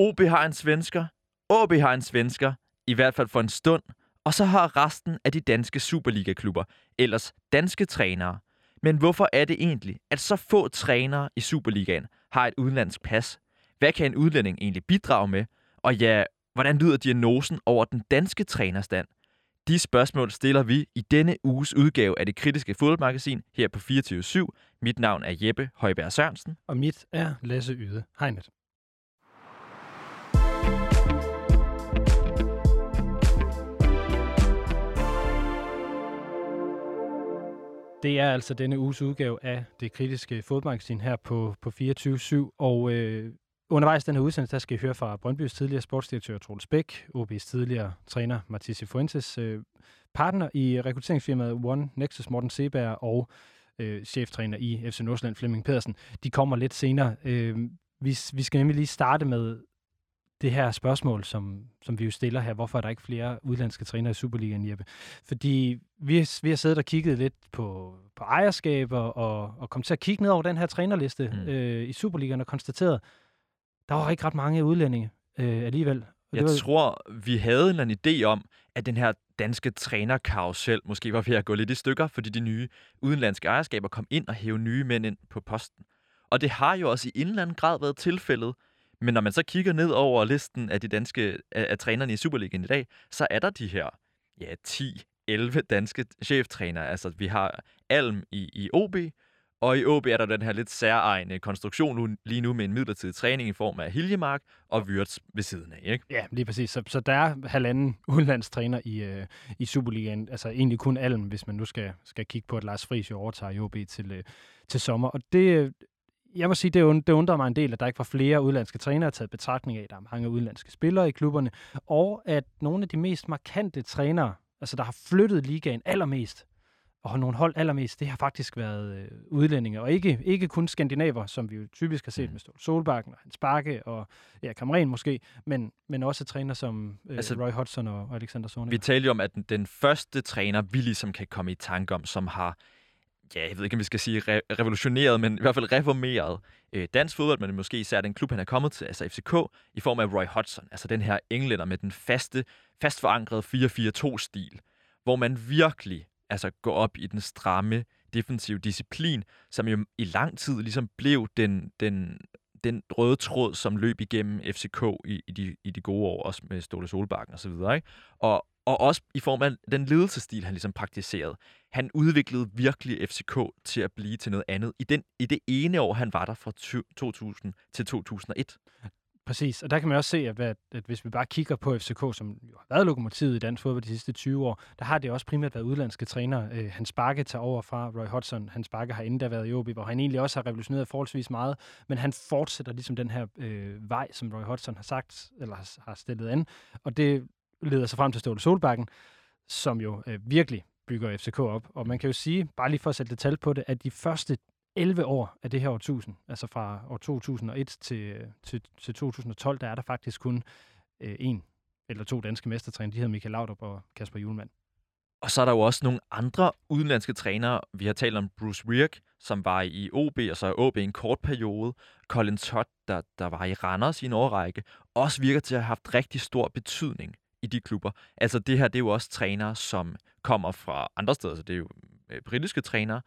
OB har en svensker, OB har en svensker, i hvert fald for en stund, og så har resten af de danske Superliga-klubber ellers danske trænere. Men hvorfor er det egentlig, at så få trænere i Superligaen har et udenlandsk pas? Hvad kan en udlænding egentlig bidrage med? Og ja, hvordan lyder diagnosen over den danske trænerstand? De spørgsmål stiller vi i denne uges udgave af det kritiske fodboldmagasin her på 24 Mit navn er Jeppe Højberg Sørensen. Og mit er Lasse Yde Hegnet. Det er altså denne uges udgave af det kritiske fodboldmagasin her på, på 24-7. Og øh, undervejs den her udsendelse, der skal I høre fra Brøndbys tidligere sportsdirektør Troels Bæk, OB's tidligere træner Mathis Fuentes, øh, partner i rekrutteringsfirmaet One Nexus Morten Seberg og øh, cheftræner i FC Nordsjælland Flemming Pedersen. De kommer lidt senere. Øh, vi, vi skal nemlig lige starte med det her spørgsmål, som, som vi jo stiller her. Hvorfor er der ikke flere udlandske trænere i Superligaen, Jeppe? Fordi vi, vi har siddet og kigget lidt på, på ejerskaber og, og kom til at kigge ned over den her trænerliste mm. øh, i Superligaen og konstateret, der var ikke ret mange udlændinge øh, alligevel. Og jeg var... tror, vi havde en eller anden idé om, at den her danske trænerkarusel måske var ved at gå lidt i stykker, fordi de nye udenlandske ejerskaber kom ind og hæve nye mænd ind på posten. Og det har jo også i en eller anden grad været tilfældet men når man så kigger ned over listen af de danske af, af trænerne i Superligaen i dag, så er der de her ja, 10-11 danske cheftrænere. Altså, vi har Alm i, i OB, og i OB er der den her lidt særegne konstruktion nu, lige nu med en midlertidig træning i form af Hiljemark og Wirtz ved siden af, ikke? Ja, lige præcis. Så, så der er halvanden udenlandstræner i, øh, i Superligaen. Altså egentlig kun Alm, hvis man nu skal, skal kigge på, at Lars Friis jo overtager i OB til, øh, til sommer. Og det, jeg må sige, det, und, det undrer mig en del, at der ikke var flere udlandske trænere taget betragtning af, der er mange udlandske spillere i klubberne, og at nogle af de mest markante trænere, altså der har flyttet ligaen allermest, og nogle hold allermest, det har faktisk været øh, udlændinge, og ikke, ikke kun skandinaver, som vi jo typisk har set mm. med Ståle Solbakken og Hans Bakke og ja, Kamren måske, men, men også træner som øh, altså, Roy Hodgson og, og Alexander Zornig. Vi talte jo om, at den, den første træner, vi ligesom kan komme i tanke om, som har ja, jeg ved ikke, om vi skal sige re- revolutioneret, men i hvert fald reformeret øh, dansk fodbold, men måske især den klub, han er kommet til, altså FCK, i form af Roy Hodgson, altså den her englænder med den faste, fast forankrede 4-4-2-stil, hvor man virkelig altså, går op i den stramme defensive disciplin, som jo i lang tid ligesom blev den, den, den røde tråd, som løb igennem FCK i, i, de, i de gode år, også med Ståle Solbakken osv., ikke? Og, og også i form af den ledelsestil, han ligesom praktiserede. Han udviklede virkelig FCK til at blive til noget andet i, den, i det ene år, han var der fra 2000 til 2001. Præcis, og der kan man også se, at, at, at hvis vi bare kigger på FCK, som jo har været lokomotivet i dansk fodbold de sidste 20 år, der har det også primært været udlandske trænere. Øh, Hans Bakke tager over fra Roy Hodgson. Hans Bakke har endda der været i OB, hvor han egentlig også har revolutioneret forholdsvis meget, men han fortsætter ligesom den her øh, vej, som Roy Hodgson har sagt, eller har, har stillet an, og det leder sig frem til Ståle Solbakken, som jo øh, virkelig bygger FCK op. Og man kan jo sige, bare lige for at sætte tal på det, at de første 11 år af det her årtusind, altså fra år 2001 øh, til, til, til 2012, der er der faktisk kun øh, en eller to danske mestertræner. De hedder Michael Laudrup og Kasper Julemand. Og så er der jo også nogle andre udenlandske trænere. Vi har talt om Bruce Wirk, som var i OB, og så er OB i en kort periode. Colin Todd, der, der var i Randers i en årrække, også virker til at have haft rigtig stor betydning i de klubber. Altså det her, det er jo også trænere, som kommer fra andre steder, så det er jo øh, britiske trænere,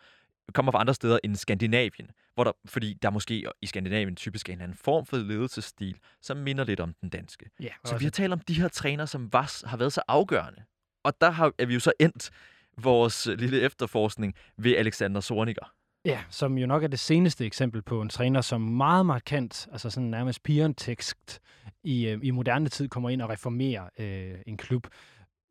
kommer fra andre steder end Skandinavien, hvor der, fordi der måske i Skandinavien typisk er en anden form for ledelsesstil, som minder lidt om den danske. Ja, så vi har talt om de her trænere, som var, har været så afgørende. Og der har, er vi jo så endt vores lille efterforskning ved Alexander Zorniger. Ja, som jo nok er det seneste eksempel på en træner, som meget markant, altså sådan nærmest pirentekst i, øh, i moderne tid kommer ind og reformerer øh, en klub.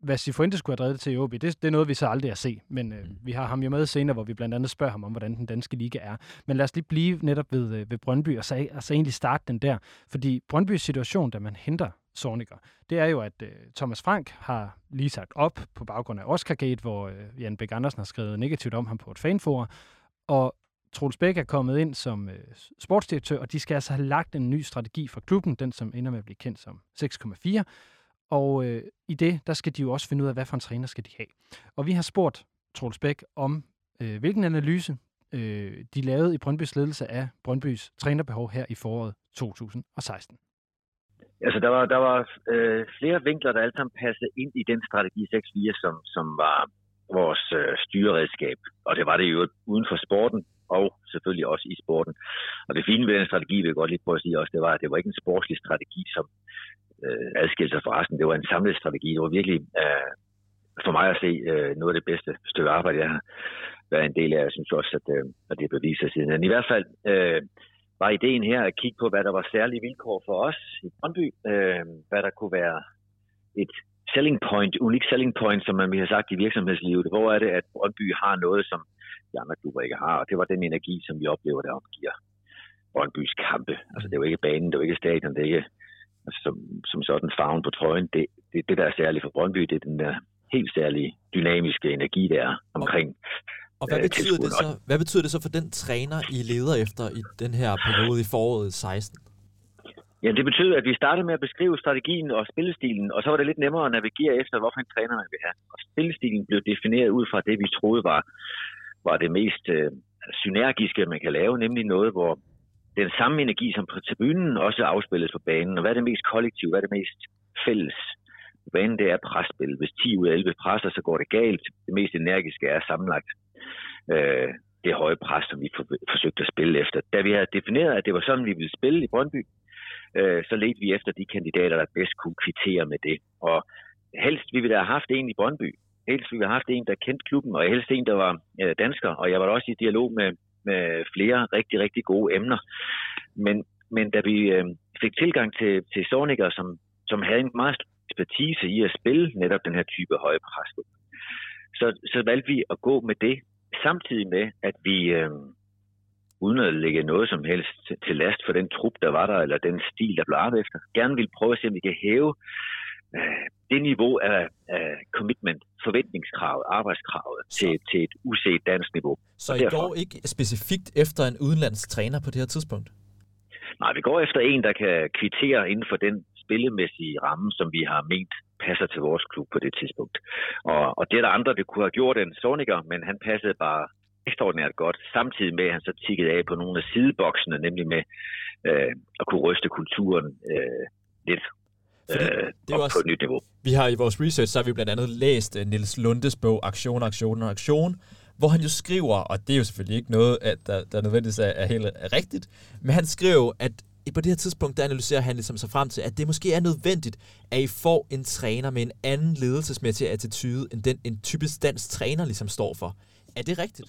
Hvad Cifuentes skulle have drevet det til i OB, det, det er noget, vi så aldrig har set. Men øh, mm. vi har ham jo med senere, hvor vi blandt andet spørger ham om, hvordan den danske liga er. Men lad os lige blive netop ved, øh, ved Brøndby, og så, og så egentlig starte den der. Fordi Brøndbys situation, da man henter Sorniger, det er jo, at øh, Thomas Frank har lige sagt op på baggrund af Oscar Gate, hvor øh, Jan Bæk Andersen har skrevet negativt om ham på et fanforum, og Troels Bæk er kommet ind som øh, sportsdirektør, og de skal altså have lagt en ny strategi for klubben, den som ender med at blive kendt som 6,4. Og øh, i det, der skal de jo også finde ud af, hvad for en træner skal de have. Og vi har spurgt Troels Bæk om, øh, hvilken analyse øh, de lavede i Brøndbys ledelse af Brøndbys trænerbehov her i foråret 2016. Altså, der var, der var øh, flere vinkler, der alle sammen passede ind i den strategi 6-4, som, som var vores øh, styreredskab. Og det var det jo uden for sporten, og selvfølgelig også i sporten. Og det fine ved den strategi, vil jeg godt lige prøve at sige også, det var, at det var ikke en sportslig strategi, som øh, adskilte sig fra resten. Det var en samlet strategi. Det var virkelig øh, for mig at se øh, noget af det bedste stykke arbejde, jeg har været en del af. Jeg synes også, at, øh, at det beviser sig siden. Men i hvert fald øh, var ideen her at kigge på, hvad der var særlige vilkår for os i Brøndby. Øh, hvad der kunne være et selling point, unik selling point, som man vil have sagt i virksomhedslivet. Hvor er det, at Brøndby har noget, som de andre klubber ikke har, og det var den energi, som vi oplever, der omgiver Brøndbys kampe. Altså det er jo ikke banen, det er jo ikke stadion, det er ikke altså, som, som sådan farven på trøjen. Det, det, det, der er særligt for Brøndby, det er den der helt særlige dynamiske energi, der er omkring og hvad betyder, det så, hvad betyder det så for den træner, I leder efter i den her periode i foråret 16? Ja, det betyder, at vi startede med at beskrive strategien og spillestilen, og så var det lidt nemmere at navigere efter, hvorfor en træner man vil have. Og spillestilen blev defineret ud fra det, vi troede var var det mest øh, synergiske, man kan lave, nemlig noget, hvor den samme energi som på tribunen også afspilles på banen. Og hvad er det mest kollektive, hvad er det mest fælles? På banen det er presspil. Hvis 10 ud af 11 presser, så går det galt. Det mest energiske er sammenlagt øh, det høje pres, som vi for, forsøgte at spille efter. Da vi havde defineret, at det var sådan, vi ville spille i Brøndby, øh, så ledte vi efter de kandidater, der bedst kunne kvittere med det. Og helst vi ville have haft en i Brøndby, helst vi have haft en, der kendte klubben, og helst en, der var øh, dansker, og jeg var også i dialog med, med flere rigtig, rigtig gode emner. Men, men da vi øh, fik tilgang til, til Sorniger, som, som havde en meget ekspertise i at spille netop den her type høje pres, så, så valgte vi at gå med det, samtidig med, at vi, øh, uden at lægge noget som helst til, last for den trup, der var der, eller den stil, der blev arbejdet efter, gerne ville prøve at se, om vi kan hæve det niveau af, af commitment, forventningskravet, arbejdskravet så. til, til et uset dansk niveau. Så I går ikke specifikt efter en udenlandsk træner på det her tidspunkt? Nej, vi går efter en, der kan kvittere inden for den spillemæssige ramme, som vi har ment passer til vores klub på det tidspunkt. Og, og det er der andre, der kunne have gjort en Sorniger, men han passede bare ekstraordinært godt, samtidig med, at han så tikkede af på nogle af sideboksene, nemlig med øh, at kunne ryste kulturen øh, lidt fordi øh, det er også, på et nyt niveau. Vi har i vores research, så har vi blandt andet læst uh, Nils Lundes bog Aktion, Aktion og Aktion, hvor han jo skriver, og det er jo selvfølgelig ikke noget, at der, der nødvendigvis er, er helt er rigtigt, men han skriver, at på det her tidspunkt, der analyserer han ligesom sig frem til, at det måske er nødvendigt, at I får en træner med en anden ledelsesmæssig attitude, end den en typisk dansk træner ligesom står for. Er det rigtigt?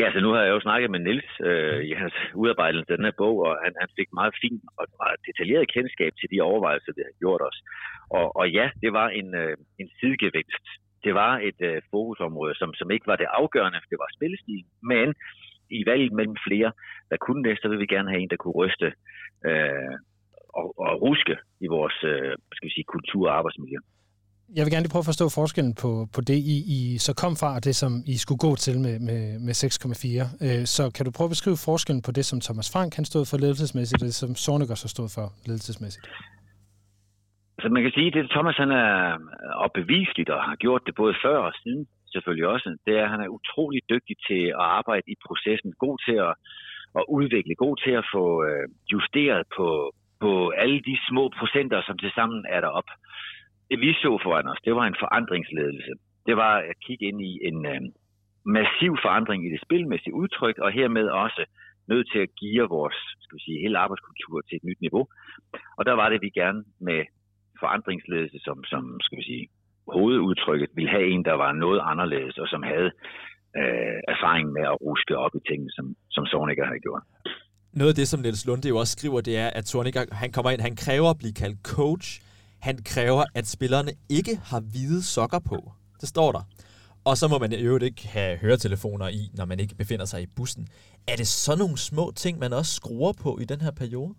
Ja, så nu har jeg jo snakket med Nils øh, i hans udarbejdelse af den her bog, og han, han fik meget fint og meget detaljeret kendskab til de overvejelser, det har gjort os. Og, og ja, det var en, øh, en sidegevinst. Det var et øh, fokusområde, som, som ikke var det afgørende, det var spillestil, men i valget mellem flere, der kunne det, så ville vi gerne have en, der kunne ryste øh, og, og ruske i vores øh, skal vi sige, kultur og arbejdsmiljø jeg vil gerne lige prøve at forstå forskellen på, på det, I, I så kom fra, og det, som I skulle gå til med, med, med 6,4. Øh, så kan du prøve at beskrive forskellen på det, som Thomas Frank han stod for ledelsesmæssigt, og det, som Sorniger så stod for ledelsesmæssigt? Så man kan sige, at det Thomas han er opbeviseligt og har gjort det både før og siden selvfølgelig også, det er, at han er utrolig dygtig til at arbejde i processen, god til at, at udvikle, god til at få øh, justeret på, på alle de små procenter, som til sammen er der op det vi så foran os, det var en forandringsledelse. Det var at kigge ind i en øh, massiv forandring i det spilmæssige udtryk, og hermed også nødt til at give vores skal vi sige, hele arbejdskultur til et nyt niveau. Og der var det, vi gerne med forandringsledelse som, som skal vi sige, hovedudtrykket ville have en, der var noget anderledes, og som havde øh, erfaring med at ruske op i tingene, som, som Sorniger har gjort. Noget af det, som Niels Lunde jo også skriver, det er, at Sorniger, han kommer ind, han kræver at blive kaldt coach, han kræver, at spillerne ikke har hvide sokker på. Det står der. Og så må man i øvrigt ikke have høretelefoner i, når man ikke befinder sig i bussen. Er det så nogle små ting, man også skruer på i den her periode?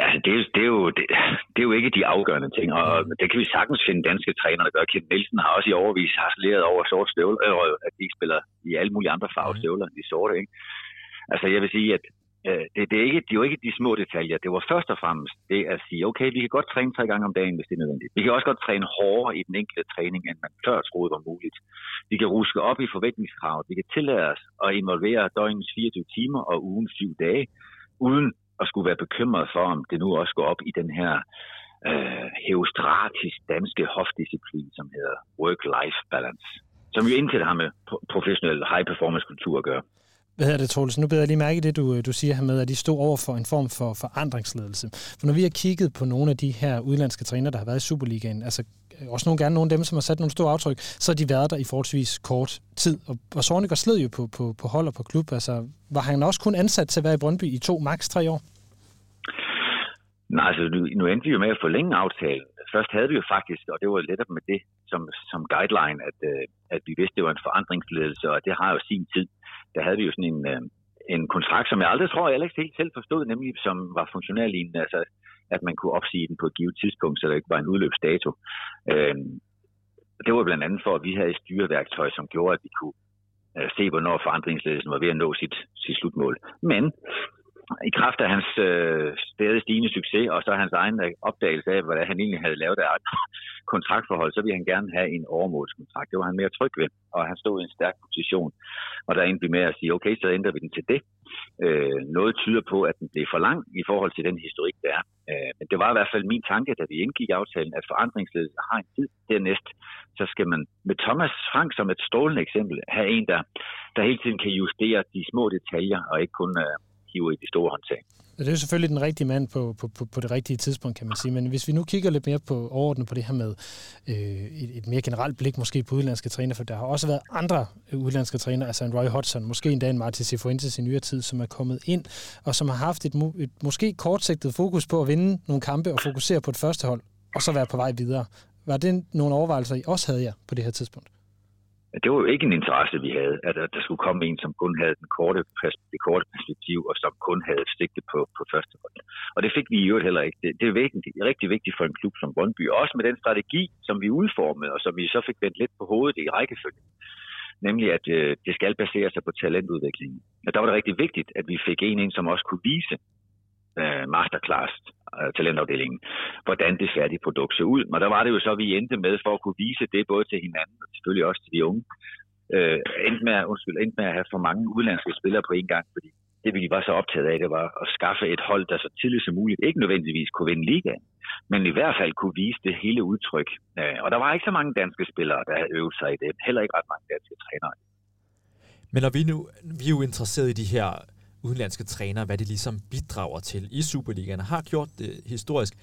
Ja, det er, det, er jo, det, det er jo ikke de afgørende ting, og det kan vi sagtens finde danske trænere, der gør. Kent Nielsen har også i overvis harceleret over sort støvler, øh, at de ikke spiller i alle mulige andre farvestøvler end de sorte. Ikke? Altså jeg vil sige, at Øh, det, det, er ikke, det er jo ikke de små detaljer. Det var først og fremmest det at sige, okay, vi kan godt træne tre gange om dagen, hvis det er nødvendigt. Vi kan også godt træne hårdere i den enkelte træning, end man før troede var muligt. Vi kan ruske op i forventningskravet. Vi kan tillade os at involvere døgnens 24 timer og ugen 7 dage, uden at skulle være bekymret for, om det nu også går op i den her øh, heostratisk danske hofdisciplin, som hedder work-life balance, som jo intet har med professionel high-performance-kultur at gøre. Hvad hedder det, Troels? Nu beder jeg lige mærke det, du, øh, du siger her med, at de stod over for en form for forandringsledelse. For når vi har kigget på nogle af de her udlandske træner, der har været i Superligaen, altså øh, også nogle gerne nogle af dem, som har sat nogle store aftryk, så har de været der i forholdsvis kort tid. Og, og Sorniger sled jo på, på, på hold og på klub. Altså, var han også kun ansat til at være i Brøndby i to, maks tre år? Nej, altså nu, nu endte vi jo med at forlænge aftalen. Først havde vi jo faktisk, og det var lidt med det som, som guideline, at, øh, at vi vidste, det var en forandringsledelse, og det har jo sin tid. Der havde vi jo sådan en, øh, en kontrakt, som jeg aldrig tror, jeg Alex helt selv forstod, nemlig som var funktionærlignende, altså at man kunne opsige den på et givet tidspunkt, så der ikke var en udløbsdato. Øh, det var blandt andet for, at vi havde et styreværktøj, som gjorde, at vi kunne øh, se, hvornår forandringsledelsen var ved at nå sit, sit slutmål. Men i kraft af hans øh, stadig stigende succes, og så hans egen øh, opdagelse af, hvad han egentlig havde lavet et kontraktforhold, så ville han gerne have en overmålskontrakt. Det var han mere tryg ved, og han stod i en stærk position. Og der endte vi med at sige, okay, så ændrer vi den til det. Øh, noget tyder på, at den blev for lang i forhold til den historik, der er. Øh, men det var i hvert fald min tanke, da vi indgik aftalen, at forandringsledelse har en tid. Dernæst, så skal man med Thomas Frank som et strålende eksempel have en, der, der hele tiden kan justere de små detaljer, og ikke kun øh, hiver i de store håndtag. Det er jo selvfølgelig den rigtige mand på, på, på, på det rigtige tidspunkt, kan man sige. Men hvis vi nu kigger lidt mere på overordnet på det her med øh, et, et mere generelt blik måske på udenlandske træner, for der har også været andre udenlandske træner, altså en Roy Hodgson, måske endda en Martin Cifuentes i nyere tid, som er kommet ind, og som har haft et, et måske kortsigtet fokus på at vinde nogle kampe og fokusere på et første hold, og så være på vej videre. Var det nogle overvejelser, I også havde jer på det her tidspunkt? Det var jo ikke en interesse, vi havde, at der skulle komme en, som kun havde den korte, det korte perspektiv, og som kun havde et sigte på, på første hold. Og det fik vi jo heller ikke. Det, det er vigtigt, rigtig vigtigt for en klub som Brøndby, også med den strategi, som vi udformede, og som vi så fik vendt lidt på hovedet i rækkefølgen. Nemlig, at øh, det skal basere sig på talentudviklingen. Og der var det rigtig vigtigt, at vi fik en ind, som også kunne vise øh, masterclass Øh, talentafdelingen, hvordan det færdige produkt ser ud. Og der var det jo så, vi endte med for at kunne vise det både til hinanden og selvfølgelig også til de unge. Øh, endte, med, undskyld, endte med at have for mange udlandske spillere på en gang, fordi det vi var så optaget af, det var at skaffe et hold, der så tidligt som muligt ikke nødvendigvis kunne vinde ligaen, men i hvert fald kunne vise det hele udtryk. Øh, og der var ikke så mange danske spillere, der havde øvet sig i det. Heller ikke ret mange danske trænere. Men når vi nu vi er jo interesseret i de her udenlandske trænere, hvad de ligesom bidrager til i Superligaen, har gjort det historisk.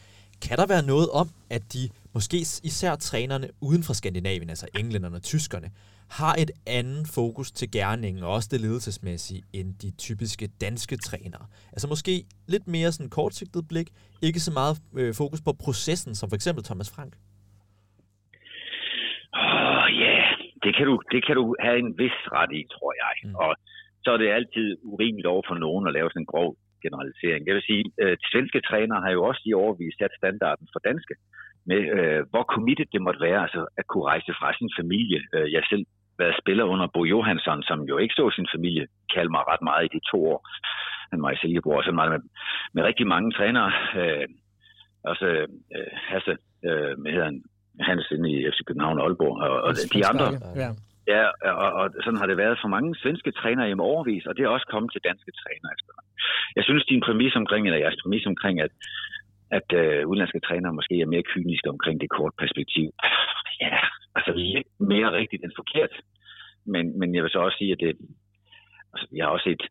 Kan der være noget om, at de, måske især trænerne uden for Skandinavien, altså englænderne og tyskerne, har et andet fokus til gerningen, og også det ledelsesmæssige, end de typiske danske trænere? Altså måske lidt mere sådan kortsigtet blik, ikke så meget øh, fokus på processen, som for eksempel Thomas Frank? Åh, oh, ja, yeah. det, kan du, det kan du have en vis ret i, tror jeg. Mm. Og så er det altid urimeligt over for nogen at lave sådan en grov generalisering. Jeg vil sige, at øh, svenske trænere har jo også i overvist sat standarden for danske, med øh, hvor committed det måtte være altså, at kunne rejse fra sin familie. Øh, jeg selv været spiller under Bo Johansson, som jo ikke så sin familie kalde mig ret meget i de to år. Han var i Silkeborg, så meget med, med rigtig mange trænere. Øh, også øh, Hasse, øh, med hedder han, Hans inde i FC København og Aalborg, og, og de andre. Ja. Ja, og, og sådan har det været for mange svenske trænere i overvis, og det er også kommet til danske trænere efter. Jeg synes, din præmis omkring, eller jeres præmis omkring, at, at øh, udenlandske trænere måske er mere kyniske omkring det kort perspektiv. Ja, altså lidt mere rigtigt end forkert. Men, men jeg vil så også sige, at det, altså, jeg har også set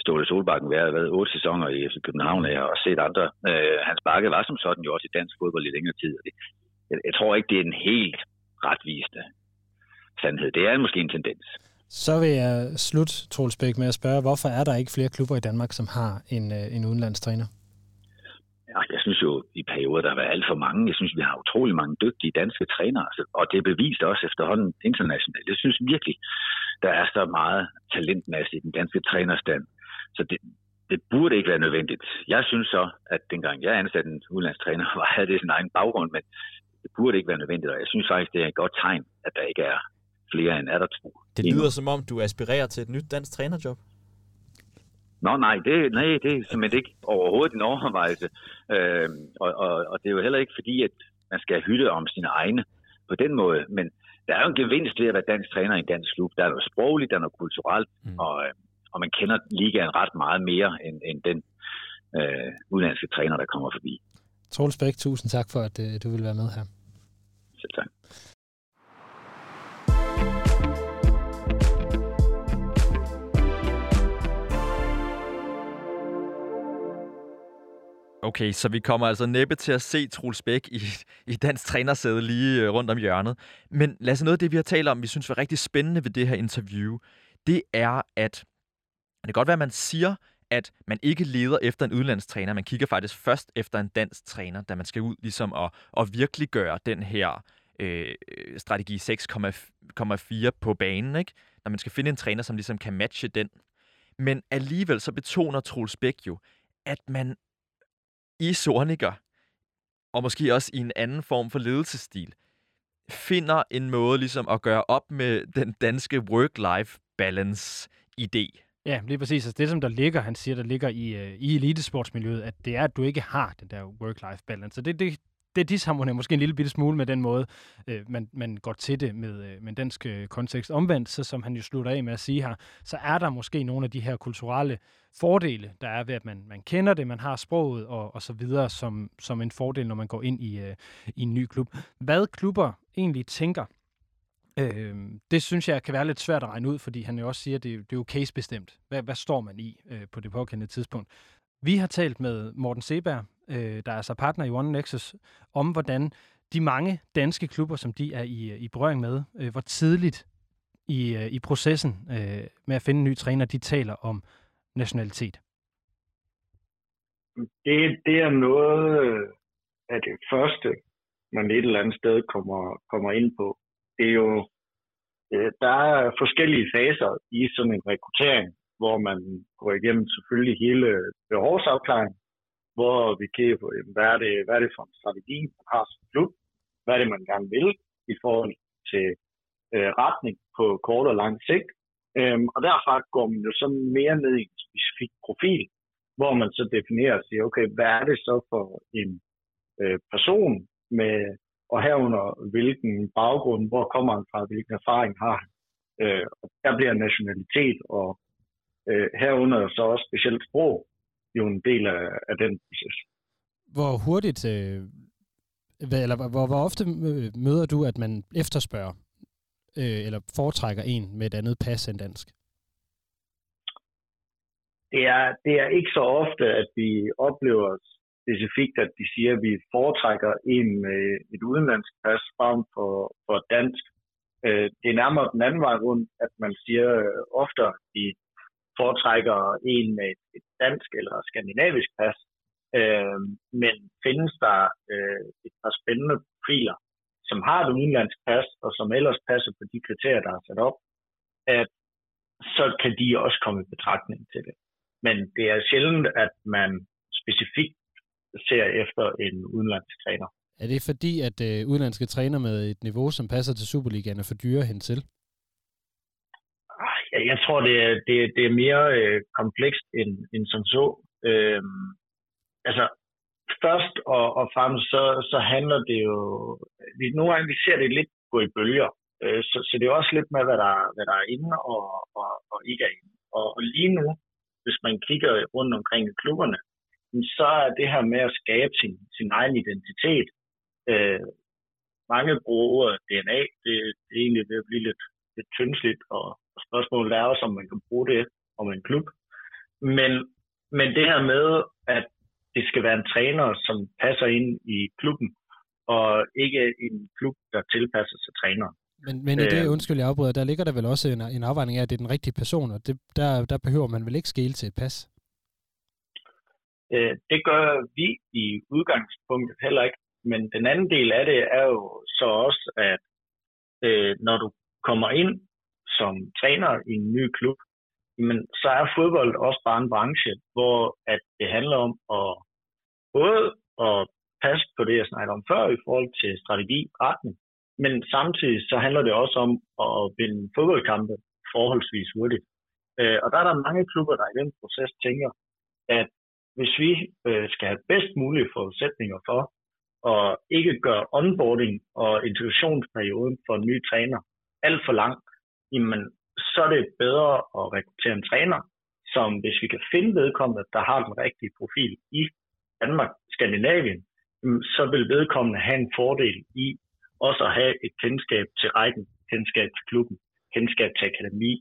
Ståle Solbakken være været otte sæsoner i FC København, og jeg har også set andre. Øh, hans bakke var som sådan jo også i dansk fodbold i længere tid. Og det, jeg, jeg tror ikke, det er en helt retvisende sandhed. Det er måske en tendens. Så vil jeg slutte, Troels Bæk, med at spørge, hvorfor er der ikke flere klubber i Danmark, som har en, øh, en udenlandstræner? Ja, jeg synes jo, i perioder, der har været alt for mange. Jeg synes, vi har utrolig mange dygtige danske trænere, altså, og det er bevist også efterhånden internationalt. Jeg synes virkelig, der er så meget talentmasse i den danske trænerstand. Så det, det burde ikke være nødvendigt. Jeg synes så, at dengang jeg ansatte en udenlandstræner, havde det sin egen baggrund, men det burde ikke være nødvendigt, og jeg synes faktisk, det er et godt tegn, at der ikke er flere end er der to. Det lyder som om, du aspirerer til et nyt dansk trænerjob. Nå nej, det, nej, det er simpelthen ikke overhovedet en overvejelse. Øh, og, og, og det er jo heller ikke fordi, at man skal hytte om sine egne på den måde. Men der er jo en gevinst ved at være dansk træner i en dansk klub. Der er noget sprogligt, der er noget kulturelt, mm. og, og man kender ligaen ret meget mere end, end den øh, udenlandske træner, der kommer forbi. Troels Bæk, tusind tak for, at øh, du vil være med her. Selv tak. Okay, så vi kommer altså næppe til at se Troels Bæk i, i dansk trænersæde lige øh, rundt om hjørnet. Men lad os noget af det, vi har talt om, vi synes var rigtig spændende ved det her interview, det er, at det kan godt være, at man siger, at man ikke leder efter en udlandstræner. Man kigger faktisk først efter en dansk træner, da man skal ud ligesom at, at virkelig gøre den her øh, strategi 6,4 på banen. Ikke? Når man skal finde en træner, som ligesom kan matche den. Men alligevel så betoner Troels Bæk jo, at man i Sorniger, og måske også i en anden form for ledelsesstil, finder en måde ligesom at gøre op med den danske work-life balance idé. Ja, lige præcis. Altså det, som der ligger, han siger, der ligger i, øh, i elitesportsmiljøet, at det er, at du ikke har den der work-life balance. Så det, det, det disharmonerer måske en lille bitte smule med den måde, øh, man, man går til det med, øh, med dansk øh, kontekst. Omvendt, så som han jo slutter af med at sige her, så er der måske nogle af de her kulturelle fordele, der er ved, at man, man kender det, man har sproget og, og så videre, som, som en fordel, når man går ind i, øh, i en ny klub. Hvad klubber egentlig tænker, øh, det synes jeg kan være lidt svært at regne ud, fordi han jo også siger, at det, det er jo casebestemt. Hvad, hvad står man i øh, på det pågældende tidspunkt? Vi har talt med Morten Seberg, øh, der er altså partner i One Nexus, om hvordan de mange danske klubber, som de er i, øh, i berøring med, øh, hvor tidligt i, øh, i processen øh, med at finde en ny træner, de taler om nationalitet. Det, det er noget øh, af det første, man et eller andet sted kommer, kommer ind på. Det er jo, øh, der er forskellige faser i sådan en rekruttering, hvor man går igennem selvfølgelig hele behovsafklaringen, hvor vi kigger på, hvad er det, hvad er det for en strategi, man har som klub, hvad er det, man gerne vil i forhold til øh, retning på kort og lang sigt. Øhm, og derfra går man jo så mere ned i en specifik profil, hvor man så definerer og siger, okay, hvad er det så for en øh, person med, og herunder hvilken baggrund, hvor kommer han fra, hvilken erfaring har han. Øh, der bliver nationalitet og øh, herunder så også specielt sprog jo en del af, af den proces. Hvor hurtigt, øh, eller hvor, hvor ofte møder du, at man efterspørger øh, eller foretrækker en med et andet pas end dansk? Det er, det er ikke så ofte, at vi oplever specifikt, at de siger, at vi foretrækker en med et udenlandsk pas frem for, for dansk. Øh, det er nærmere den anden vej rundt, at man siger ofte, at de foretrækker en med et dansk eller skandinavisk pas. Øh, men findes der øh, et par spændende profiler, som har et udenlandsk pas, og som ellers passer på de kriterier, der er sat op, at så kan de også komme i betragtning til det. Men det er sjældent, at man specifikt ser efter en udenlandsk træner. Er det fordi, at øh, udenlandske træner med et niveau, som passer til Superligaen, er for dyre hen til? Jeg, jeg tror, det er, det, det er mere øh, komplekst end, end som så. Øhm, altså, først og, og fremmest, så, så handler det jo... Vi, nogle gange vi ser det lidt gå i bølger. Øh, så, så det er også lidt med, hvad der, hvad der er inde og, og, og ikke er inde. Og, og lige nu, hvis man kigger rundt omkring i klubberne, så er det her med at skabe sin, sin egen identitet. Øh, mange bruger ordet DNA. Det, det er egentlig ved at blive lidt, lidt tyndsligt, og, spørgsmålet er også, om man kan bruge det om en klub. Men, men det her med, at det skal være en træner, som passer ind i klubben, og ikke en klub, der tilpasser sig træner. Men, men i det, øh, undskyld jeg afbryder, der ligger der vel også en, en afvejning af, at det er den rigtige person, og det, der, der behøver man vel ikke skele til et pas? Øh, det gør vi i udgangspunktet heller ikke, men den anden del af det er jo så også, at øh, når du kommer ind som træner i en ny klub, men så er fodbold også bare en branche, hvor at det handler om at både at passe på det, jeg snakkede om før i forhold til strategi, retning, men samtidig så handler det også om at vinde fodboldkampe forholdsvis hurtigt. Øh, og der er der mange klubber, der i den proces tænker, at hvis vi øh, skal have bedst mulige forudsætninger for at ikke gøre onboarding og integrationsperioden for en ny træner alt for lang, jamen så er det bedre at rekruttere en træner, som hvis vi kan finde vedkommende, der har den rigtige profil i Danmark, Skandinavien, så vil vedkommende have en fordel i også at have et kendskab til rækken, kendskab til klubben, kendskab til akademi,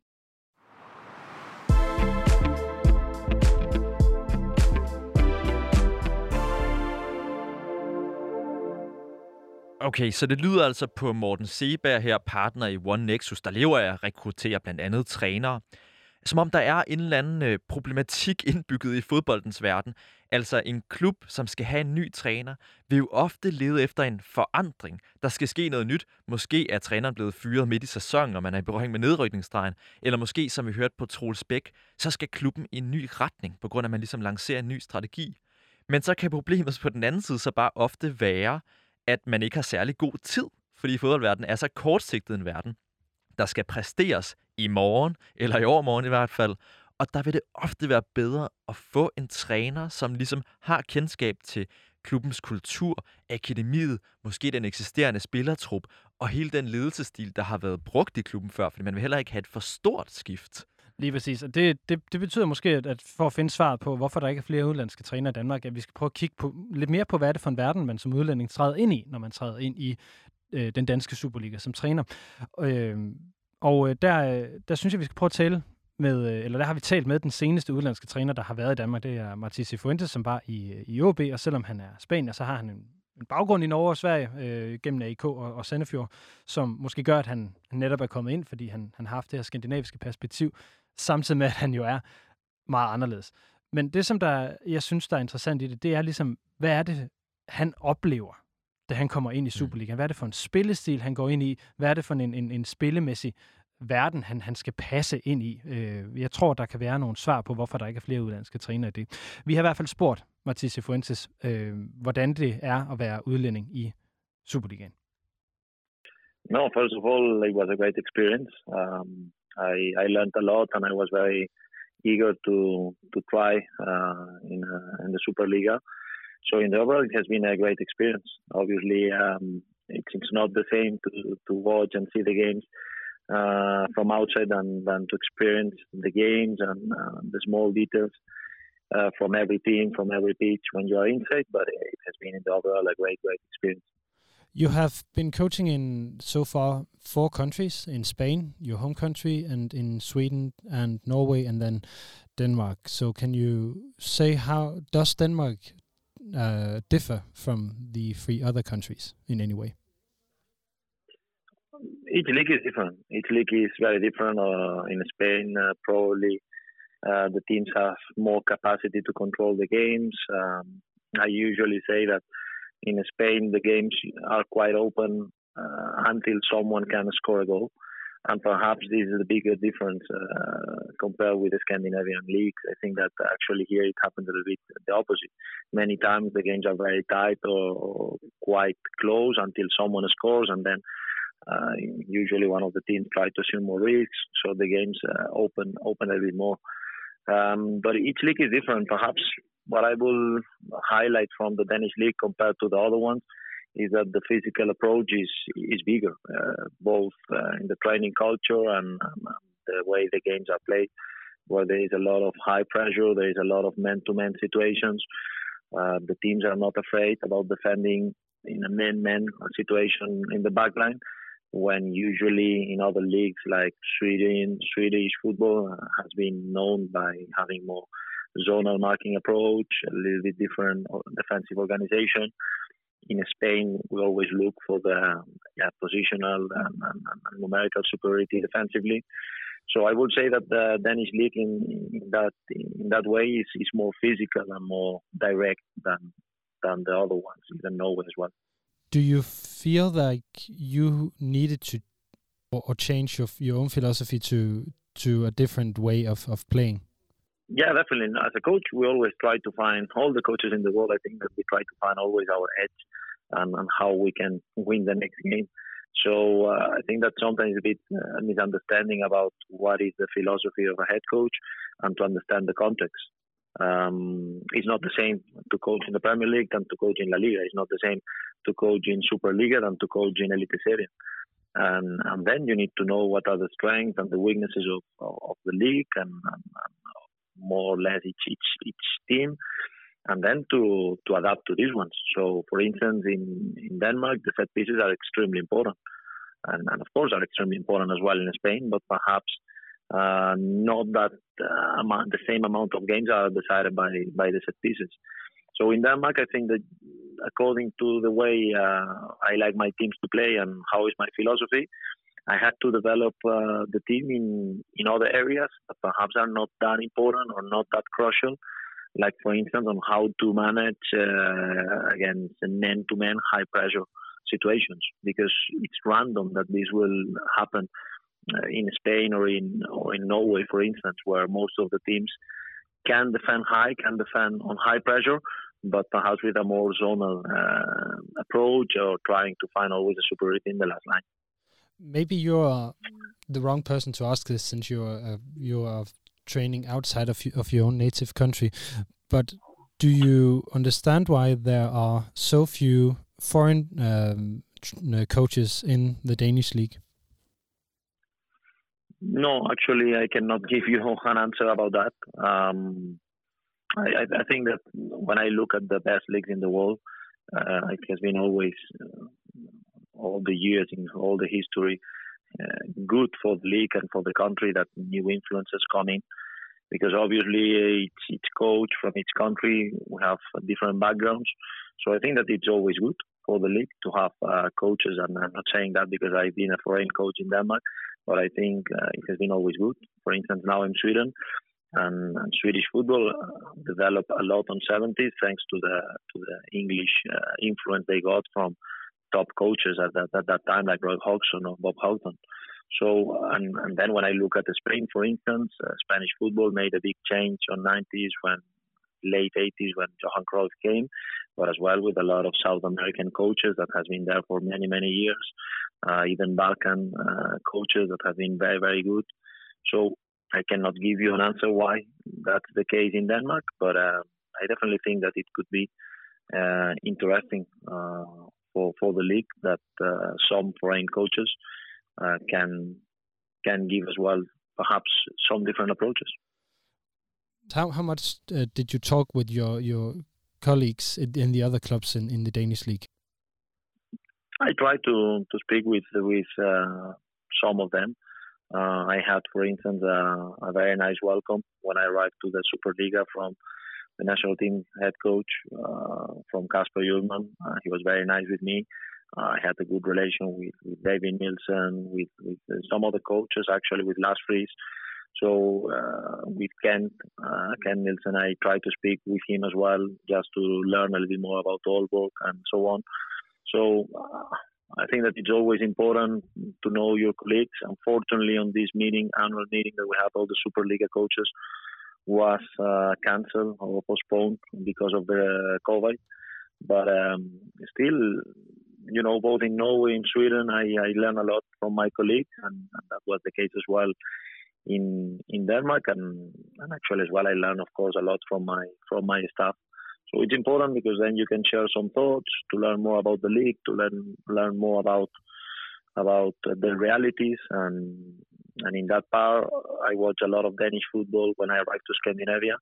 Okay, så det lyder altså på Morten Seberg her, partner i One Nexus, der lever af at rekruttere blandt andet trænere. Som om der er en eller anden øh, problematik indbygget i fodboldens verden. Altså en klub, som skal have en ny træner, vil jo ofte lede efter en forandring. Der skal ske noget nyt. Måske er træneren blevet fyret midt i sæsonen, og man er i berøring med nedrykningsstregen. Eller måske, som vi hørte på Troels Bæk, så skal klubben i en ny retning, på grund af, at man ligesom lancerer en ny strategi. Men så kan problemet på den anden side så bare ofte være, at man ikke har særlig god tid, fordi fodboldverdenen er så kortsigtet en verden. Der skal præsteres i morgen, eller i overmorgen i hvert fald, og der vil det ofte være bedre at få en træner, som ligesom har kendskab til klubbens kultur, akademiet, måske den eksisterende spillertrup, og hele den ledelsesstil, der har været brugt i klubben før, fordi man vil heller ikke have et for stort skift. Lige præcis. Og det, det, det betyder måske, at for at finde svaret på, hvorfor der ikke er flere udlandske trænere i Danmark, at vi skal prøve at kigge på, lidt mere på, hvad er det for en verden, man som udlænding træder ind i, når man træder ind i øh, den danske Superliga som træner. Øh, og øh, der, øh, der synes jeg, vi skal prøve at tale med, øh, eller der har vi talt med den seneste udlandske træner, der har været i Danmark. Det er Martí Cifuentes, som var i, i OB, og selvom han er spanier, så har han en, en baggrund i Norge og Sverige øh, gennem AIK og, og Sandefjord, som måske gør, at han netop er kommet ind, fordi han, han har haft det her skandinaviske perspektiv, samtidig med, at han jo er meget anderledes. Men det, som der, jeg synes, der er interessant i det, det er ligesom, hvad er det, han oplever, da han kommer ind i mm. Superligaen? Hvad er det for en spillestil, han går ind i? Hvad er det for en, en, en spillemæssig verden, han, han skal passe ind i? Øh, jeg tror, der kan være nogle svar på, hvorfor der ikke er flere udlandske trænere i det. Vi har i hvert fald spurgt Matisse Fuentes, øh, hvordan det er at være udlænding i Superligaen. No, first of all, it was a great experience. Um, I, I learned a lot and I was very eager to to try uh, in uh, in the Superliga. So in the overall, it has been a great experience. Obviously, um, it's, it's not the same to to watch and see the games uh, from outside than than to experience the games and uh, the small details. Uh, from every team, from every pitch when you are inside, but it has been in the overall a great, great experience. You have been coaching in so far four countries in Spain, your home country, and in Sweden and Norway, and then Denmark. So, can you say how does Denmark uh, differ from the three other countries in any way? Each league is different. Each league is very different. Uh, in Spain, uh, probably uh, the teams have more capacity to control the games. Um, I usually say that in Spain, the games are quite open uh, until someone can score a goal. And perhaps this is the bigger difference uh, compared with the Scandinavian leagues. I think that actually here it happens a little bit the opposite. Many times the games are very tight or, quite close until someone scores, and then uh, usually one of the teams try to assume more risks, so the games uh, open open a bit more. Um, but each league is different. Perhaps what I will highlight from the Danish league compared to the other ones is that the physical approach is is bigger, uh, both uh, in the training culture and um, the way the games are played, where there is a lot of high pressure, there is a lot of man-to-man situations. Uh, the teams are not afraid about defending in a man-man situation in the back line, when usually in other leagues like Sweden, Swedish football has been known by having more zonal marking approach, a little bit different defensive organization. In Spain, we always look for the yeah, positional and, and, and, numerical superiority defensively. So I would say that the Danish league in, in that in that way is, is more physical and more direct than than the other ones, even Norway as well. Do you feel like you needed to or, or change your your own philosophy to to a different way of, of playing? Yeah, definitely. As a coach, we always try to find all the coaches in the world. I think that we try to find always our edge and, and how we can win the next game. So uh, I think that sometimes a bit uh, misunderstanding about what is the philosophy of a head coach and to understand the context. Um, it's not the same to coach in the Premier League than to coach in La Liga. It's not the same to coach in Super Superliga than to coach in Elite Serie. And, and then you need to know what are the strengths and the weaknesses of, of, the league and, and, more or less each each each team, and then to to adapt to these ones. So, for instance, in in Denmark, the set pieces are extremely important, and, and of course are extremely important as well in Spain, but perhaps uh, not that uh, amount, the same amount of games are decided by by the set pieces. So in Denmark, I think that according to the way uh, I like my teams to play and how is my philosophy, I had to develop uh, the team in in other areas that perhaps are not that important or not that crucial. Like for instance, on how to manage uh, against man-to-man high pressure situations, because it's random that this will happen uh, in Spain or in or in Norway, for instance, where most of the teams can defend high, can defend on high pressure, but perhaps with a more zonal uh, approach or trying to find always a superiority in the last line. Maybe you're the wrong person to ask this since you're uh, you are training outside of of your own native country, but do you understand why there are so few foreign um, coaches in the Danish league? No, actually, I cannot give you an answer about that. Um, I, I, think that when I look at the best leagues in the world, uh, it has been always uh, all the years in all the history uh, good for the league and for the country that new influences come in. Because obviously each, coach from each country we have different backgrounds, so I think that it's always good for the league to have uh, coaches. And I'm not saying that because I've been a foreign coach in Denmark, but I think uh, it has been always good. For instance, now in Sweden, and, and Swedish football uh, developed a lot on 70s thanks to the to the English uh, influence they got from top coaches at that, at that time, like Roy Hodgson or Bob Houghton. So, and, and then when I look at the Spain, for instance, uh, Spanish football made a big change on 90s when late 80s when Johan Cruyff came, but as well with a lot of South American coaches that has been there for many, many years, uh, even Balkan uh, coaches that have been very, very good. So I cannot give you an answer why that's the case in Denmark, but uh, I definitely think that it could be uh, interesting uh, for for the league that uh, some foreign coaches can can give as well, perhaps some different approaches. How how much uh, did you talk with your your colleagues in the other clubs in, in the Danish league? I tried to to speak with with uh, some of them. Uh, I had, for instance, a very nice welcome when I arrived to the Superliga from the national team head coach uh, from Casper Hjulmand. Uh, he was very nice with me. I had a good relation with, with David Nielsen, with, with some other coaches, actually with Lars Friis. So uh, with Ken, uh, Ken Nielsen, I tried to speak with him as well, just to learn a little bit more about Aalborg and so on. So uh, I think that it's always important to know your colleagues. Unfortunately, on this meeting, annual meeting that we have all the Superliga coaches, was uh, cancelled or postponed because of the COVID. But um, still, you know, both in Norway and Sweden, I, I learn a lot from my colleagues, and, and that was the case as well in in Denmark, and, and actually as well, I learn, of course, a lot from my from my staff. So it's important because then you can share some thoughts to learn more about the league, to learn learn more about about the realities, and and in that part, I watch a lot of Danish football when I arrived to Scandinavia,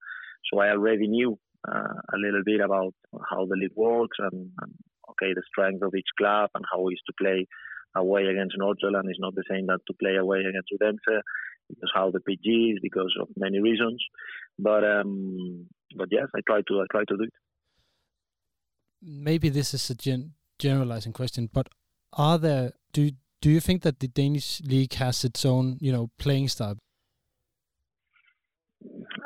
so I already knew uh, a little bit about how the league works and, and okay the strength of each club and how it is to play away against Nordjylland is not the same that to play away against Odense because how the pitch is, because of many reasons. But um, but yes, I try to I try to do it. Maybe this is a gen- generalizing question, but are there do do you think that the Danish league has its own you know playing style?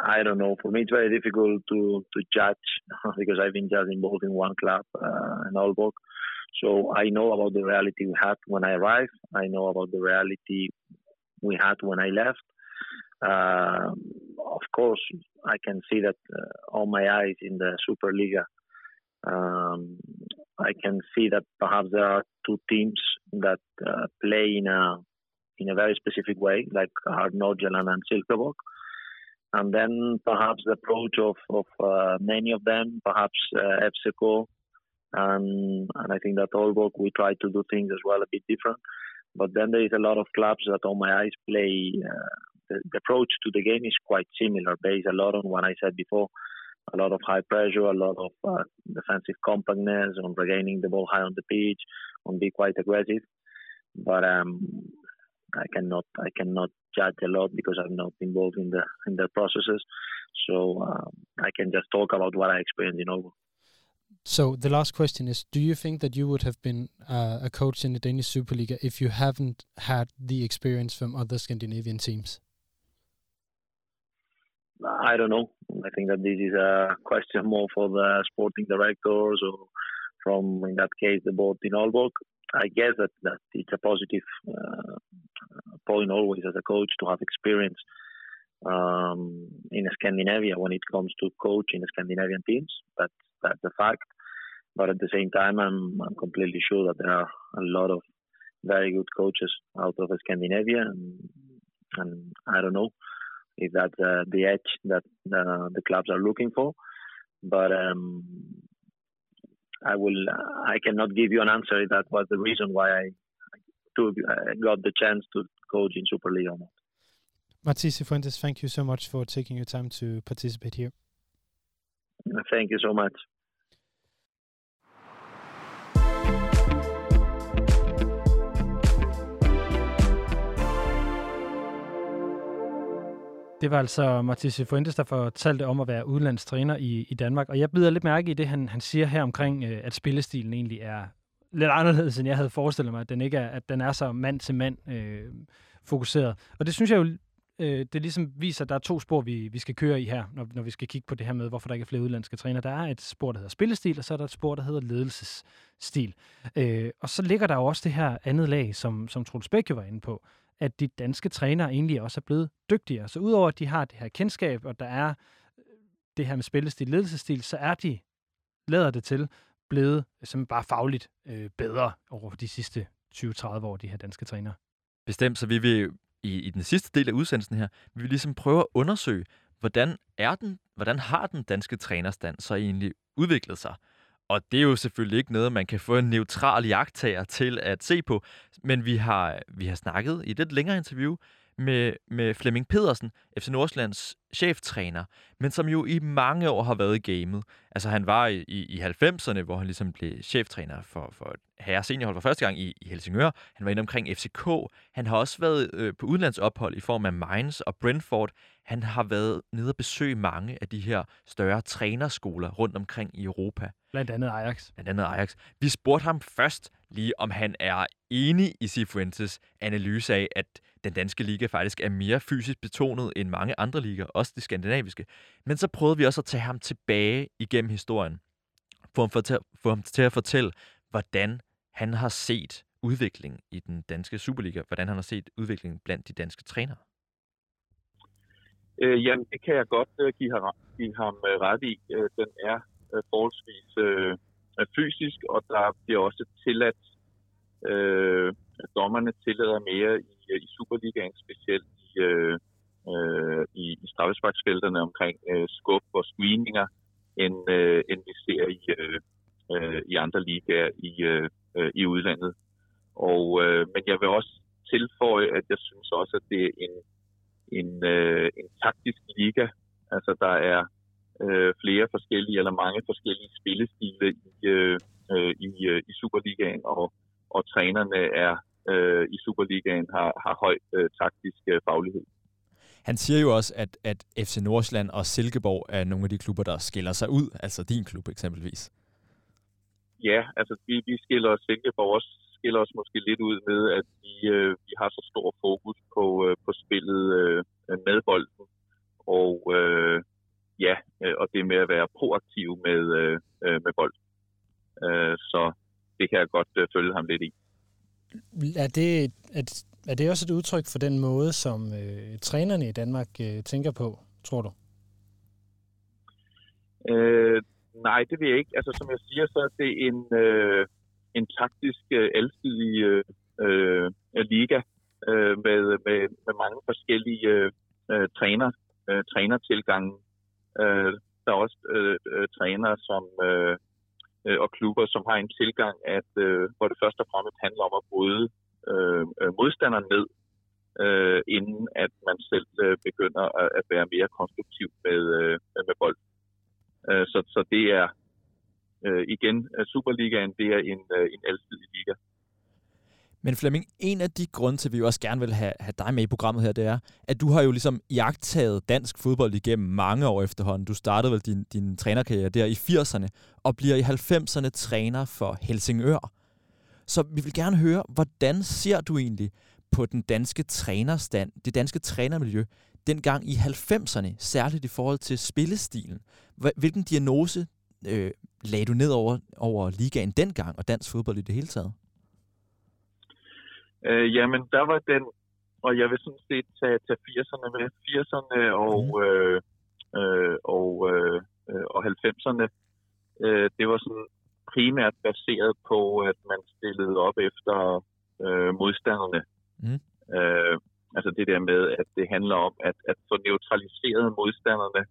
I don't know. For me, it's very difficult to to judge because I've been just involved in one club uh, in Aalborg. So I know about the reality we had when I arrived. I know about the reality we had when I left. Uh, of course, I can see that uh, on my eyes in the Superliga. Um, I can see that perhaps there are two teams that uh, play in a in a very specific way, like are and Silkeborg. And then perhaps the approach of, of uh, many of them, perhaps uh, and, and I think that Aalborg, we try to do things as well a bit different. But then there is a lot of clubs that, on my eyes, play uh, the, the approach to the game is quite similar, based a lot on what I said before. A lot of high pressure, a lot of uh, defensive compactness, on regaining the ball high on the pitch, on be quite aggressive. But um, I cannot I cannot judge a lot because I'm not involved in the in the processes. So um, I can just talk about what I experienced in Oval. So the last question is: Do you think that you would have been uh, a coach in the Danish Superliga if you haven't had the experience from other Scandinavian teams? I don't know. I think that this is a question more for the sporting directors or from, in that case, the board in Aalborg. I guess that, that it's a positive uh, point always as a coach to have experience um, in Scandinavia when it comes to coaching Scandinavian teams. That's that's a fact. But at the same time, I'm I'm completely sure that there are a lot of very good coaches out of Scandinavia, and, and I don't know if that's uh, the edge that uh, the clubs are looking for. But um, I will. I cannot give you an answer. That was the reason why I, took, I got the chance to coach in Super League or not. Matisse Fuentes, thank you so much for taking your time to participate here. Thank you so much. Det var altså Matisse Fuentes, der fortalte om at være udlandstræner i, i Danmark. Og jeg bider lidt mærke i det, han, han siger her omkring, øh, at spillestilen egentlig er lidt anderledes, end jeg havde forestillet mig, at den ikke er, at den er så mand til mand øh, fokuseret. Og det synes jeg jo, øh, det ligesom viser, at der er to spor, vi, vi skal køre i her, når, når vi skal kigge på det her med, hvorfor der ikke er flere udlandske træner. Der er et spor, der hedder spillestil, og så er der et spor, der hedder ledelsesstil. Øh, og så ligger der jo også det her andet lag, som, som Troels Bæk var inde på, at de danske trænere egentlig også er blevet dygtigere. Så udover at de har det her kendskab, og der er øh, det her med spillestil, ledelsesstil, så er de, lader det til, blevet øh, som bare fagligt øh, bedre over de sidste 20-30 år, de her danske trænere. Bestemt, så vi vil i, i den sidste del af udsendelsen her, vi vil ligesom prøve at undersøge, hvordan er den, hvordan har den danske trænerstand så egentlig udviklet sig? Og det er jo selvfølgelig ikke noget, man kan få en neutral jagttager til at se på. Men vi har, vi har snakket i et lidt længere interview med, med Flemming Pedersen, FC Nordsjællands cheftræner, men som jo i mange år har været i gamet. Altså han var i, i 90'erne, hvor han ligesom blev cheftræner for, for herre seniorhold for første gang i, i Helsingør. Han var inde omkring FCK. Han har også været øh, på udlandsophold i form af Mainz og Brentford. Han har været nede og besøge mange af de her større trænerskoler rundt omkring i Europa. Blandt andet Ajax. Blandt andet Ajax. Vi spurgte ham først lige, om han er enig i Sifuentes analyse af, at den danske liga faktisk er mere fysisk betonet end mange andre ligaer, også de skandinaviske. Men så prøvede vi også at tage ham tilbage igennem historien, få ham, for, få ham til at fortælle, hvordan han har set udviklingen i den danske Superliga, hvordan han har set udviklingen blandt de danske trænere. Øh, jamen, det kan jeg godt øh, give, ham, give ham øh, ret i. Øh, den er øh, forholdsvis øh, fysisk, og der bliver også tilladt, øh, dommerne tillader mere i, øh, i Superligaen, specielt i, øh, øh, i, i straffesparksfelterne omkring øh, skub og screeninger, end, øh, end vi ser i, øh, øh i andre ligaer i, øh, i udlandet. Og, øh, men jeg vil også tilføje, at jeg synes også, at det er en, en, øh, en taktisk liga. Altså der er øh, flere forskellige eller mange forskellige spillestile i, øh, øh i, øh, i Superligaen, og, og trænerne er øh, i Superligaen har, har høj øh, taktisk øh, faglighed. Han siger jo også, at, at FC Nordsjælland og Silkeborg er nogle af de klubber, der skiller sig ud, altså din klub eksempelvis. Ja, altså vi, vi skiller os Silkeborg også skiller os måske lidt ud med, at vi, øh, vi har så stor fokus på, øh, på spillet øh, med bolden. Og øh, ja, øh, og det med at være proaktiv med, øh, øh, med bold. Øh, så det kan jeg godt øh, følge ham lidt i. Er det, er, er det også et udtryk for den måde, som øh, trænerne i Danmark øh, tænker på, tror du? Øh, nej, det vil jeg ikke. Altså, som jeg siger, så er det en, øh, en taktisk øh, alsidig øh, liga øh, med, med, med mange forskellige øh, træner, øh, trænertilgange. Øh, der er også øh, øh, trænere som, øh, øh, og klubber, som har en tilgang, at øh, hvor det først og fremmest handler om at bryde øh, øh modstanderen ned, øh, inden at man selv øh, begynder at, at være mere konstruktiv med, øh, med bold. Øh, så, så det er øh, igen, Superligaen, det er en, øh, en alsidig liga. Men Flemming, en af de grunde til, at vi også gerne vil have, have dig med i programmet her, det er, at du har jo ligesom jagtaget dansk fodbold igennem mange år efterhånden. Du startede vel din, din trænerkarriere der i 80'erne, og bliver i 90'erne træner for Helsingør. Så vi vil gerne høre, hvordan ser du egentlig på den danske trænerstand, det danske trænermiljø, dengang i 90'erne, særligt i forhold til spillestilen? Hvilken diagnose øh, lagde du ned over, over ligaen dengang, og dansk fodbold i det hele taget? Øh, jamen, der var den, og jeg vil sådan set tage, tage 80'erne med. 80'erne og, mm. øh, øh, og, øh, og 90'erne, øh, det var sådan primært baseret på, at man stillede op efter øh, modstanderne. Mm. Øh, altså det der med, at det handler om at, at få neutraliseret modstanderne,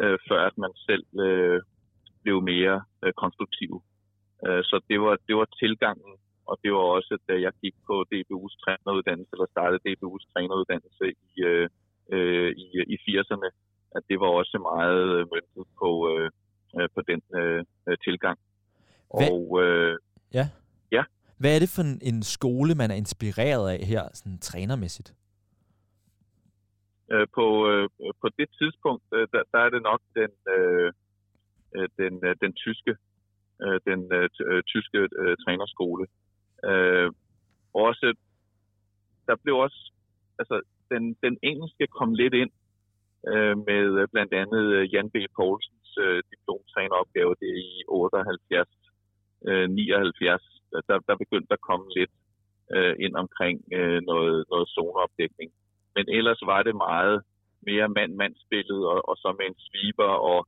øh, før at man selv øh, blev mere øh, konstruktiv. Øh, så det var, det var tilgangen og det var også, da jeg gik på DBU's træneruddannelse, eller startede DBU's træneruddannelse i, øh, øh i, i 80'erne, at det var også meget øh, møntet på, øh, øh, på den øh, tilgang. Hvad? Og, øh, ja. ja. Hvad er det for en skole, man er inspireret af her, sådan trænermæssigt? Øh, på, øh, på det tidspunkt, øh, der, der er det nok den, øh, den, øh, den tyske, øh, den øh, tyske øh, trænerskole. Øh, også, der blev også, altså den, den engelske kom lidt ind øh, med øh, blandt andet øh, Jan B. Poulsens øh, diplomtræneropgave det i 78, øh, 79. Der, der begyndte at komme lidt øh, ind omkring øh, noget, noget zoneopdækning. Men ellers var det meget mere mand-mand-spillet, og, og så med en sweeper, og,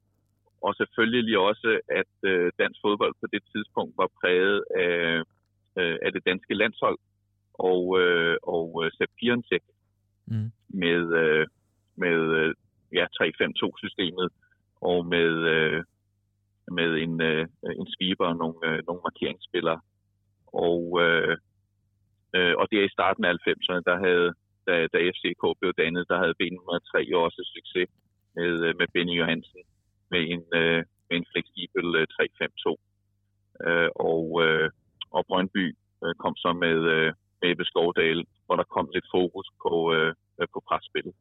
og selvfølgelig også, at øh, dansk fodbold på det tidspunkt var præget af øh, af det danske landshold, og, øh, og øh, Sepp Piontek mm. med, øh, med øh, ja, 3-5-2-systemet, og med, øh, med en, øh, en sweeper og nogle, øh, nogle markeringsspillere. Og, øh, øh, og det er i starten af 90'erne, der havde, da, da FCK blev dannet, der havde B103 også succes med, øh, med Benny Johansen med en, øh, med en fleksibel øh, 3-5-2. Øh, og, øh, og Brøndby øh, kom så med, øh, med Ebbe Skovdal, hvor der kom lidt fokus på, øh, på presspillet.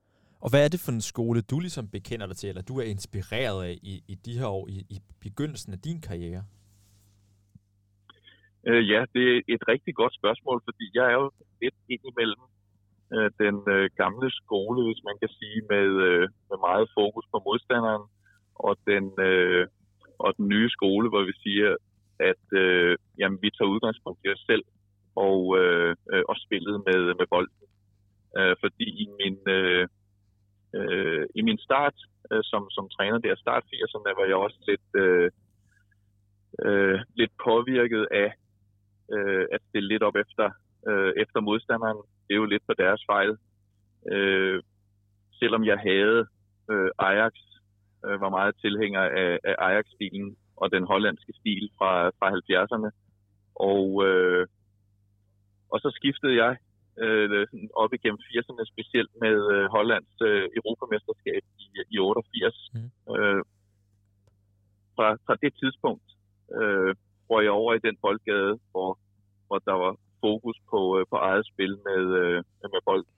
Og hvad er det for en skole, du ligesom bekender dig til, eller du er inspireret af i, i de her år, i, i begyndelsen af din karriere? Øh, ja, det er et rigtig godt spørgsmål, fordi jeg er jo lidt ind imellem øh, den øh, gamle skole, hvis man kan sige, med, øh, med meget fokus på modstanderen, og den, øh, og den nye skole, hvor vi siger, at øh, jamen, vi tager udgangspunkt i os selv og, øh, øh, og spillet med, med bolden. Øh, fordi i min, øh, øh, i min start øh, som, som træner der, start 80'erne, var jeg også lidt, øh, øh, lidt påvirket af øh, at stille lidt op efter, øh, efter modstanderen. Det er jo lidt på deres fejl. Øh, selvom jeg havde øh, Ajax, øh, var meget tilhænger af, af Ajax-stilen, og den hollandske stil fra, fra 70'erne. Og, øh, og så skiftede jeg øh, op igennem 80'erne, specielt med øh, Hollands øh, europamesterskab i, i 88. Mm. Øh, fra, fra det tidspunkt øh, hvor jeg over i den boldgade, hvor, hvor der var fokus på, øh, på eget spil med, øh, med bolden.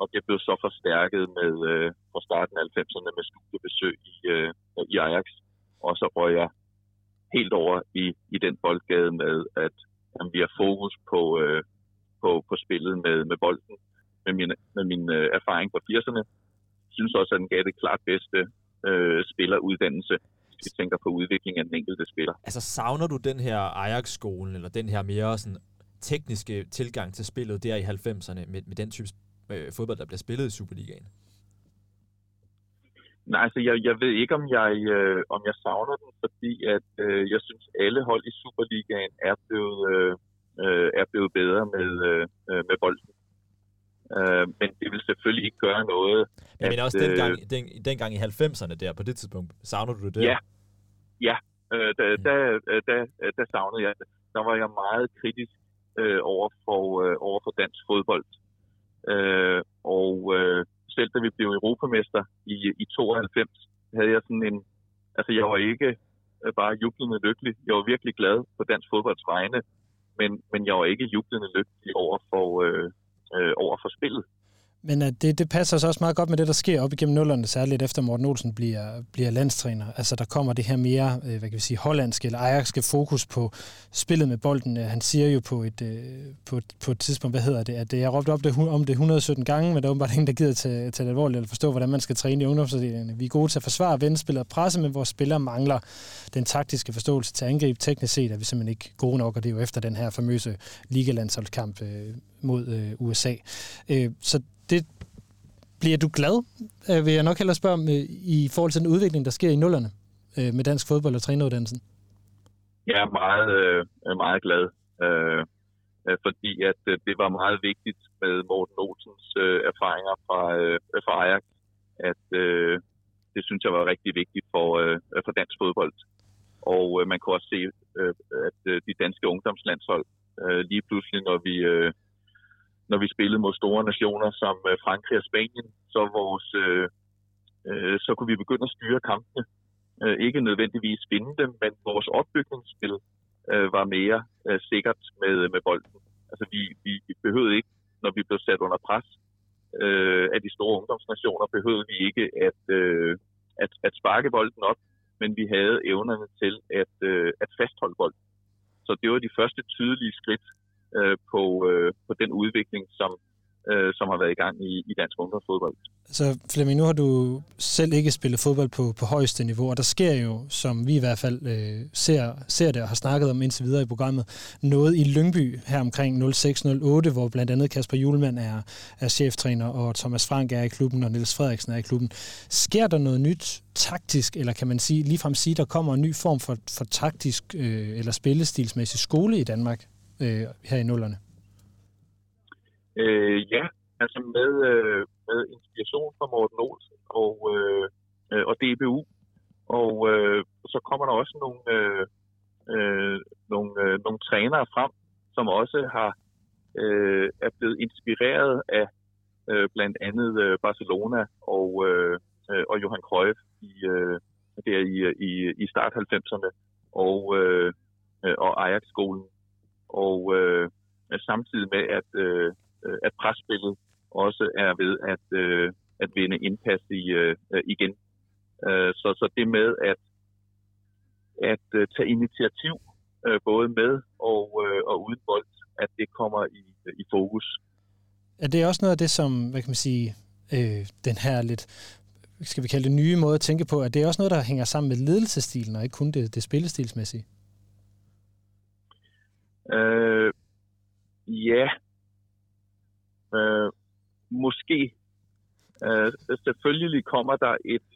Og det blev så forstærket med øh, fra starten af 90'erne med studiebesøg i, øh, i Ajax. Og så røg jeg helt over i, i den boldgade med, at jamen, vi har fokus på, øh, på, på spillet med, med bolden. Med min, med min øh, erfaring fra 80'erne, synes også, at den gav det klart bedste øh, spilleruddannelse, hvis vi tænker på udviklingen af den enkelte spiller. Altså savner du den her Ajax-skolen, eller den her mere sådan, tekniske tilgang til spillet der i 90'erne, med, med den type øh, fodbold, der bliver spillet i Superligaen? Nej, altså jeg, jeg ved ikke, om jeg, øh, om jeg savner den, fordi at øh, jeg synes, alle hold i Superligaen er blevet, øh, øh er blevet bedre med, med bolden. Øh, men det vil selvfølgelig ikke gøre noget. Mener også dengang, øh, den, dengang i 90'erne der, på det tidspunkt, savner du det? Ja, ja øh, da, da, da, da savnede jeg det. Der var jeg meget kritisk øh, over, for, øh, over for dansk fodbold. Øh, og øh, selv da vi blev europamester i, i 92, havde jeg sådan en... Altså, jeg var ikke øh, bare jublende lykkelig. Jeg var virkelig glad på dansk fodbolds vegne, men, men jeg var ikke jublende lykkelig over for, øh, øh, over for spillet. Men at det, det passer så også meget godt med det, der sker op igennem nullerne, særligt efter Morten Olsen bliver, bliver landstræner. Altså der kommer det her mere, øh, hvad kan vi sige, hollandske eller ajaxske fokus på spillet med bolden. Øh, han siger jo på et, på, på, på et tidspunkt, hvad hedder det, at jeg råbt op det, om det 117 gange, men der er åbenbart ingen, der gider tage, tage det alvorligt eller forstå, hvordan man skal træne i ungdomsafdelingerne. Vi er gode til at forsvare vendespillet og presse, men vores spillere mangler den taktiske forståelse til angreb. Teknisk set er vi simpelthen ikke gode nok, og det er jo efter den her famøse ligalandsholdskamp mod øh, USA. Øh, så bliver du glad, øh, vil jeg nok hellere spørge om, øh, i forhold til den udvikling, der sker i nullerne øh, med dansk fodbold og træneruddannelsen? Jeg er meget, meget glad, fordi at det var meget vigtigt med Morten Olsens erfaringer fra, fra Ajax, at det synes jeg var rigtig vigtigt for, for dansk fodbold. Og man kunne også se, at de danske ungdomslandshold lige pludselig, når vi når vi spillede mod store nationer som øh, Frankrig og Spanien, så, vores, øh, øh, så kunne vi begynde at styre kampene. Øh, ikke nødvendigvis vinde dem, men vores opbygningsspil øh, var mere øh, sikkert med, med bolden. Altså vi, vi behøvede ikke, når vi blev sat under pres øh, af de store ungdomsnationer, behøvede vi ikke at, øh, at, at sparke bolden op, men vi havde evnerne til at, øh, at fastholde bolden. Så det var de første tydelige skridt øh, på, øh, på den udvikling, som, øh, som har været i gang i, i dansk ungdomsfodbold. Så Flemming, nu har du selv ikke spillet fodbold på, på højeste niveau, og der sker jo, som vi i hvert fald øh, ser, ser det og har snakket om indtil videre i programmet, noget i Lyngby her omkring 06-08, hvor blandt andet Kasper Julemand er, er cheftræner, og Thomas Frank er i klubben, og Niels Frederiksen er i klubben. Sker der noget nyt taktisk, eller kan man sige, ligefrem sige, der kommer en ny form for, for taktisk øh, eller spillestilsmæssig skole i Danmark? Øh, her i nullerne? Øh, ja, altså med, øh, med inspiration fra Morten Olsen og, øh, øh og DBU. Og øh, så kommer der også nogle, øh, øh, nogle, øh, nogle trænere frem, som også har øh, er blevet inspireret af øh, blandt andet øh, Barcelona og, øh, øh og Johan Cruyff i, øh, der i, øh, i, i start 90'erne og, øh, og Ajax-skolen og øh, samtidig med, at, øh, øh, at presspillet også er ved at, øh, at vinde indpas i, øh, øh, igen. Øh, så, så det med at, at øh, tage initiativ, øh, både med og, øh, og uden bold, at det kommer i, i fokus. Er det også noget af det, som, hvad kan man sige, øh, den her lidt skal vi kalde det nye måde at tænke på, at det er også noget, der hænger sammen med ledelsestilen, og ikke kun det, det spillestilsmæssige? Øh, ja. Øh, måske. Øh, selvfølgelig kommer der et,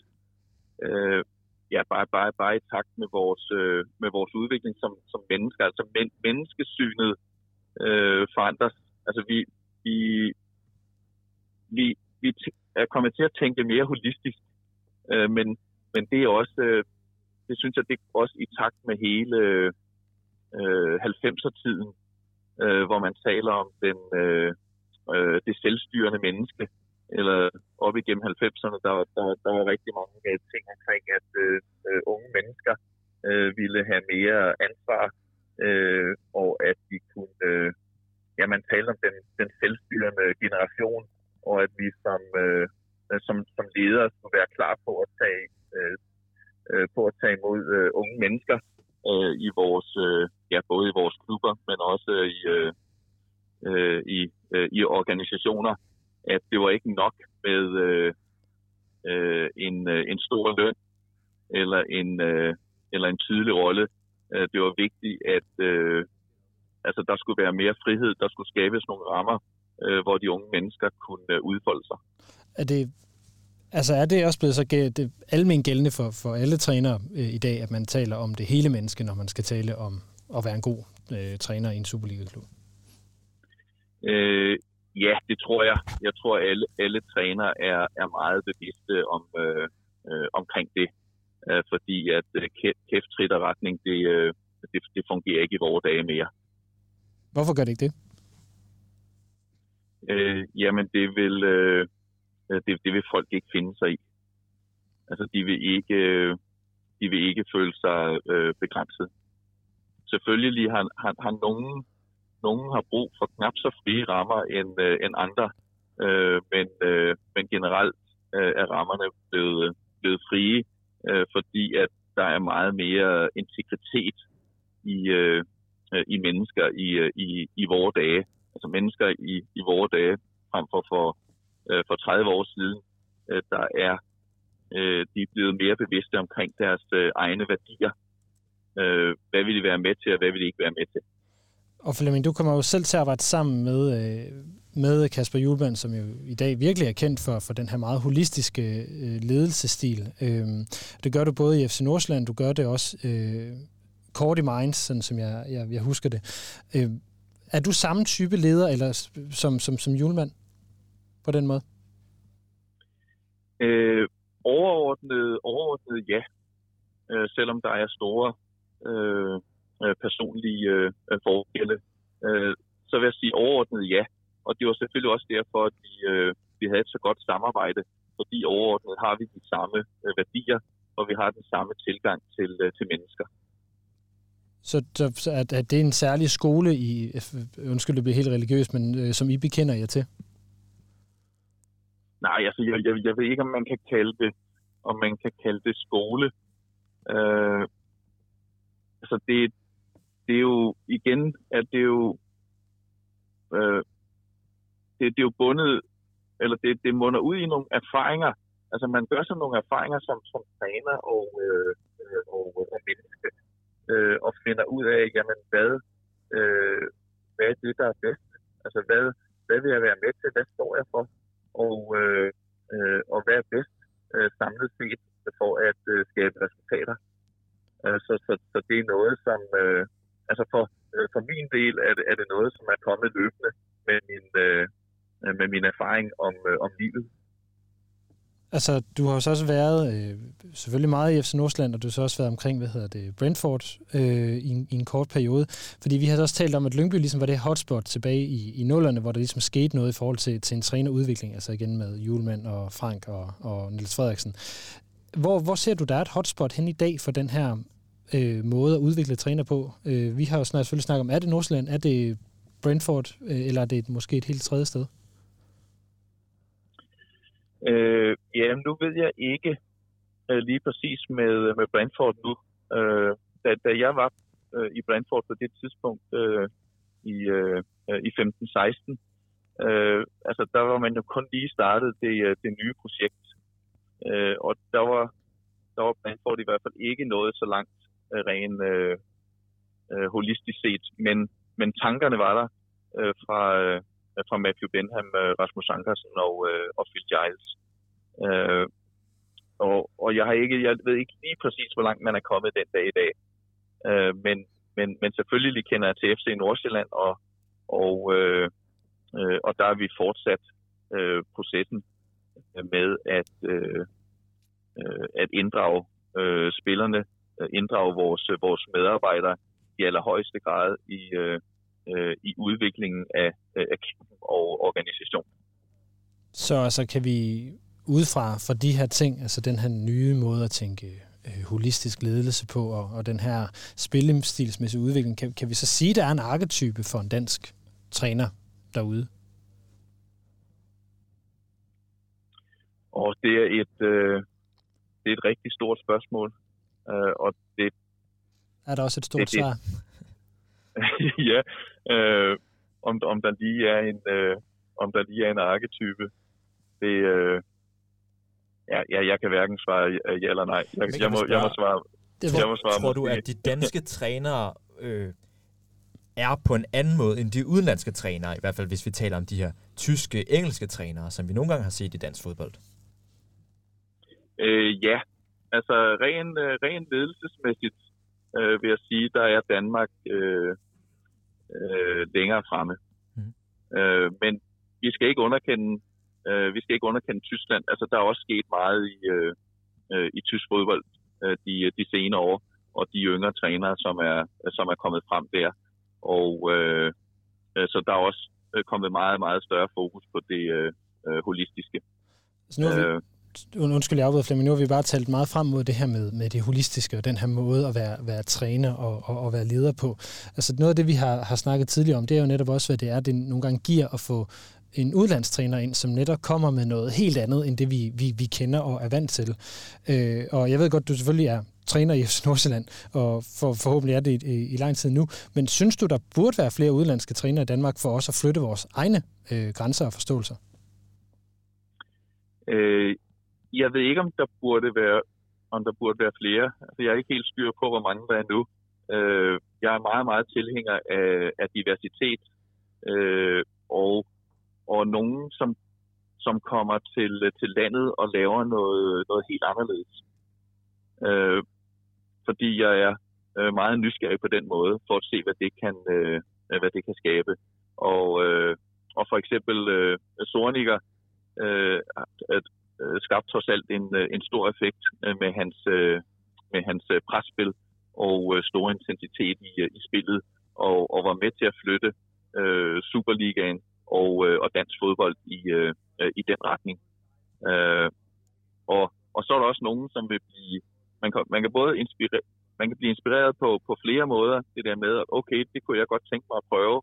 øh, ja, bare, bare, bare i takt med vores, øh, med vores udvikling som, som mennesker. Altså men, menneskesynet øh, forandres. Altså vi, vi, vi, vi er kommet til at tænke mere holistisk, øh, men, men det er også, øh, det synes jeg, det er også i takt med hele, øh, 90'er-tiden, øh, hvor man taler om den, øh, øh, det selvstyrende menneske, eller op igennem 90'erne, der, der, der var rigtig mange øh, ting omkring, at øh, øh, unge mennesker øh, ville have mere ansvar, øh, og at de kunne, øh, ja, man talte om den, den selvstyrende generation, og at vi som, øh, som, som ledere skulle være klar på at tage, øh, øh på at tage imod øh, unge mennesker øh, i vores, øh, ja, både i vores klubber, men også øh, i, øh, øh, i, øh, i organisationer, at det var ikke nok med øh, øh, en, øh, en stor løn eller en, øh, eller en tydelig rolle. Øh, det var vigtigt, at øh, altså, der skulle være mere frihed, der skulle skabes nogle rammer, øh, hvor de unge mennesker kunne øh, udfolde sig. Er det Altså er det også blevet så det almen gældende for, for alle trænere øh, i dag, at man taler om det hele menneske, når man skal tale om at være en god øh, træner i en Superliga-klub? Øh, ja, det tror jeg. Jeg tror, at alle, alle trænere er, er meget bevidste om, øh, øh, omkring det. Øh, fordi at øh, kæft, trit og retning, det, øh, det, det fungerer ikke i vores dage mere. Hvorfor gør det ikke det? øh, jamen det vil, øh, Øh, det, det vil folk ikke finde sig i. Altså de vil ikke, øh, de vil ikke føle sig øh, begrænset. Selvfølgelig har, har, har nogen, nogen har brug for knap så frie rammer end, øh, end andre, øh, men, øh, men generelt øh, er rammerne blevet, øh, blevet frie, øh, fordi at der er meget mere integritet i, øh, i mennesker i, øh, i, i vores dage. Altså mennesker i, i vores dage, frem for for, øh, for 30 år siden, øh, der er øh, de er blevet mere bevidste omkring deres øh, egne værdier. Øh, hvad vil de være med til, og hvad vil de ikke være med til? Og Flemming, du kommer jo selv til at arbejde sammen med, øh, med Kasper Julemand, som jo i dag virkelig er kendt for, for den her meget holistiske øh, ledelsesstil. Øh, det gør du både i FC Nordsjælland, du gør det også øh, kort i Minds, sådan som jeg, jeg, jeg husker det. Øh, er du samme type leder eller som, som, som Julemand på den måde? Øh, overordnet, overordnet ja, øh, selvom der er store øh, øh personlige øh, forskelle. Øh, så vil jeg sige overordnet ja. Og det var selvfølgelig også derfor, at vi, øh, vi havde et så godt samarbejde, fordi overordnet har vi de samme øh, værdier, og vi har den samme tilgang til, øh, til mennesker. Så, så at, at det er en særlig skole i, undskyld, det bliver helt religiøst, men øh, som I bekender jer til? Nej, altså jeg, jeg, jeg ved ikke, om man kan kalde det, om man kan kalde det skole. Øh, altså det, det er jo igen, at det er jo øh, det, det er jo bundet, eller det, det munder ud i nogle erfaringer. Altså man gør sig nogle erfaringer som, som træner og, øh, øh og, øh, og menneske, øh, og finder ud af, jamen hvad, øh, hvad er det, der er bedst? Altså hvad, hvad vil jeg være med til? Hvad står jeg for? Og, øh, øh, og være bedst øh, samlet set for at øh, skabe resultater? Øh, så, så, så det er noget, som, øh, altså for, øh, for min del er det, er det noget, som er kommet løbende med min, øh, med min erfaring om, øh, om livet. Altså, du har jo så også været øh, selvfølgelig meget i FC Nordsjælland, og du har så også været omkring, hvad hedder det, Brentford øh, i, en, i en kort periode. Fordi vi har også talt om, at Lyngby ligesom var det hotspot tilbage i, i nullerne, hvor der ligesom skete noget i forhold til, til en trænerudvikling, altså igen med Julemand og Frank og, og Niels Frederiksen. Hvor, hvor ser du, der er et hotspot hen i dag for den her øh, måde at udvikle træner på? Øh, vi har jo snart selvfølgelig snakket om, er det Nordsjælland, er det Brentford, øh, eller er det måske et helt tredje sted? Øh, ja, nu ved jeg ikke øh, lige præcis med, med Brentford nu. Øh, da, da jeg var øh, i Brentford på det tidspunkt øh, i, øh, øh i 15-16, øh, altså der var man jo kun lige startet det, øh, det nye projekt. Øh, og der var, der var Brentford i hvert fald ikke noget så langt øh, ren øh, øh, holistisk set, men, men tankerne var der øh, fra, øh, Øh, fra Matthew Benham, øh, Rasmus Ankersen og, øh, og Phil Giles. Øh, og, og jeg har ikke, jeg ved ikke lige præcis, hvor langt man er kommet den dag i dag. Øh, men, men, men selvfølgelig kender jeg til FC Nordsjælland, og, og, øh, øh, og der er vi fortsat øh, processen med at, øh, øh, at inddrage øh, spillerne, øh, inddrage vores, vores medarbejdere i allerhøjeste grad i, øh, øh, i udviklingen af, af klubben og organisationen. Så altså, kan vi ud fra, fra de her ting, altså den her nye måde at tænke øh, holistisk ledelse på, og, og den her spillestilsmæssige udvikling, kan, kan vi så sige, at der er en arketype for en dansk træner derude? Og det er et, øh, det er et rigtig stort spørgsmål. Øh, og det, er der også et stort det, svar? ja, øh, om, om der lige er en øh, om der lige er en arketype, det, øh, ja, ja, jeg kan hverken svare ja eller nej. Jeg, jeg, må, jeg må svare. Det, jeg må svare tror du, at de danske trænere øh, er på en anden måde end de udenlandske trænere, i hvert fald hvis vi taler om de her tyske, engelske trænere, som vi nogle gange har set i dansk fodbold? Øh, ja, altså ren, øh, ren ledelsesmæssigt øh, vil jeg sige, der er Danmark øh, øh, længere fremme. Mm. Øh, men vi skal ikke underkende øh, vi skal ikke underkende Tyskland. Altså der er også sket meget i, øh, øh, i tysk fodbold øh, de, de senere år, og de yngre trænere, som er, som er kommet frem der. Og øh, øh så der er også øh, kommet meget, meget større fokus på det øh, øh holistiske. Så nu har vi, øh, undskyld, jeg afbryder, Flemming, nu har vi bare talt meget frem mod det her med, med det holistiske og den her måde at være, være træner og, og, og være leder på. Altså noget af det, vi har, har snakket tidligere om, det er jo netop også, hvad det er, det nogle gange giver at få en udlandstræner ind, som netop kommer med noget helt andet, end det vi, vi, vi kender og er vant til. Øh, og jeg ved godt, du selvfølgelig er træner i FC Nordsjælland, og for, forhåbentlig er det i, i, i lang tid nu. Men synes du, der burde være flere udlandske trænere i Danmark for os at flytte vores egne øh, grænser og forståelser? Øh, jeg ved ikke, om der burde være, om der burde være flere. Altså, jeg er ikke helt styr på, hvor mange der er nu. Øh, jeg er meget, meget tilhænger af, af diversitet, øh, og, og nogen, som, som kommer til, til landet og laver noget, noget helt anderledes. Øh, fordi jeg er øh, meget nysgerrig på den måde, for at se, hvad det kan, øh, hvad det kan skabe. Og, øh, og for eksempel øh, Sorniger, øh, at, øh, skabte trods alt en, øh, en stor effekt øh, med hans, øh, med hans øh, presspil og øh, stor intensitet i, øh, i spillet, og, og var med til at flytte øh, Superligaen og, øh, og dansk fodbold i, øh, øh i den retning. Øh, og, og så er der også nogen, som vil blive... Man kan, man kan både inspirere, man kan blive inspireret på, på flere måder. Det der med, at okay, det kunne jeg godt tænke mig at prøve.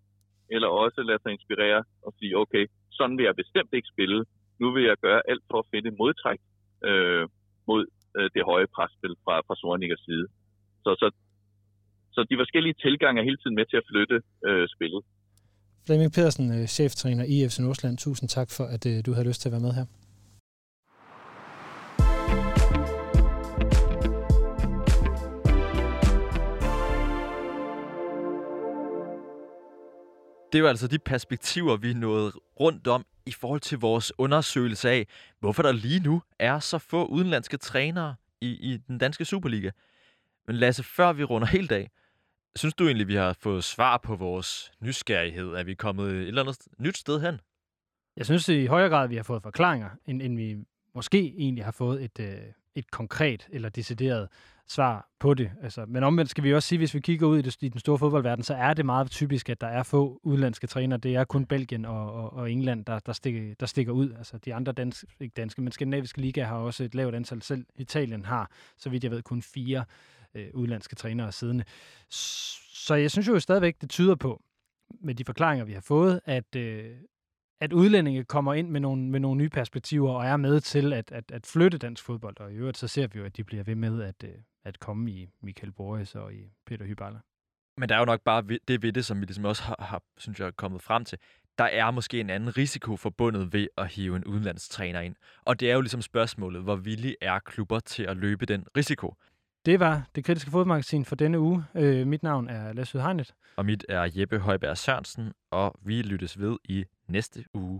Eller også lade sig inspirere og sige, okay, sådan vil jeg bestemt ikke spille nu vil jeg gøre alt for at finde modtræk øh, mod øh, det høje presspil fra, fra Sornikers side. Så, så, så de forskellige tilgange er hele tiden med til at flytte øh, spillet. Flemming Pedersen, øh, cheftræner i FC Nordsjælland. Tusind tak for, at øh, du har lyst til at være med her. Det er jo altså de perspektiver, vi nåede rundt om i forhold til vores undersøgelse af, hvorfor der lige nu er så få udenlandske trænere i, i den danske Superliga. Men Lasse, før vi runder helt af, synes du egentlig, vi har fået svar på vores nysgerrighed? Er vi kommet et eller andet nyt sted hen? Jeg synes i højere grad, vi har fået forklaringer, end, end vi måske egentlig har fået et, øh, et konkret eller decideret svar på det. Altså, men omvendt skal vi også sige, hvis vi kigger ud i, det, i den store fodboldverden, så er det meget typisk, at der er få udenlandske trænere. Det er kun Belgien og, og, og England, der, der, stikker, der stikker ud. Altså, de andre danske, ikke danske, men skandinaviske liga har også et lavt antal. Selv Italien har, så vidt jeg ved, kun fire øh, udenlandske trænere siddende. Så jeg synes jo stadigvæk, det tyder på, med de forklaringer, vi har fået, at, øh, at udlændinge kommer ind med nogle, med nogle nye perspektiver og er med til at, at, at flytte dansk fodbold. Og i øvrigt så ser vi jo, at de bliver ved med at, øh, at komme i Michael Boris og i Peter Hyballer. Men der er jo nok bare det ved det, som vi ligesom også har, har synes jeg, kommet frem til. Der er måske en anden risiko forbundet ved at hive en udenlandstræner ind. Og det er jo ligesom spørgsmålet, hvor villige er klubber til at løbe den risiko? Det var det kritiske fodmagasin for denne uge. Øh, mit navn er Lasse Hegnet. Og mit er Jeppe Højberg Sørensen, og vi lyttes ved i næste uge.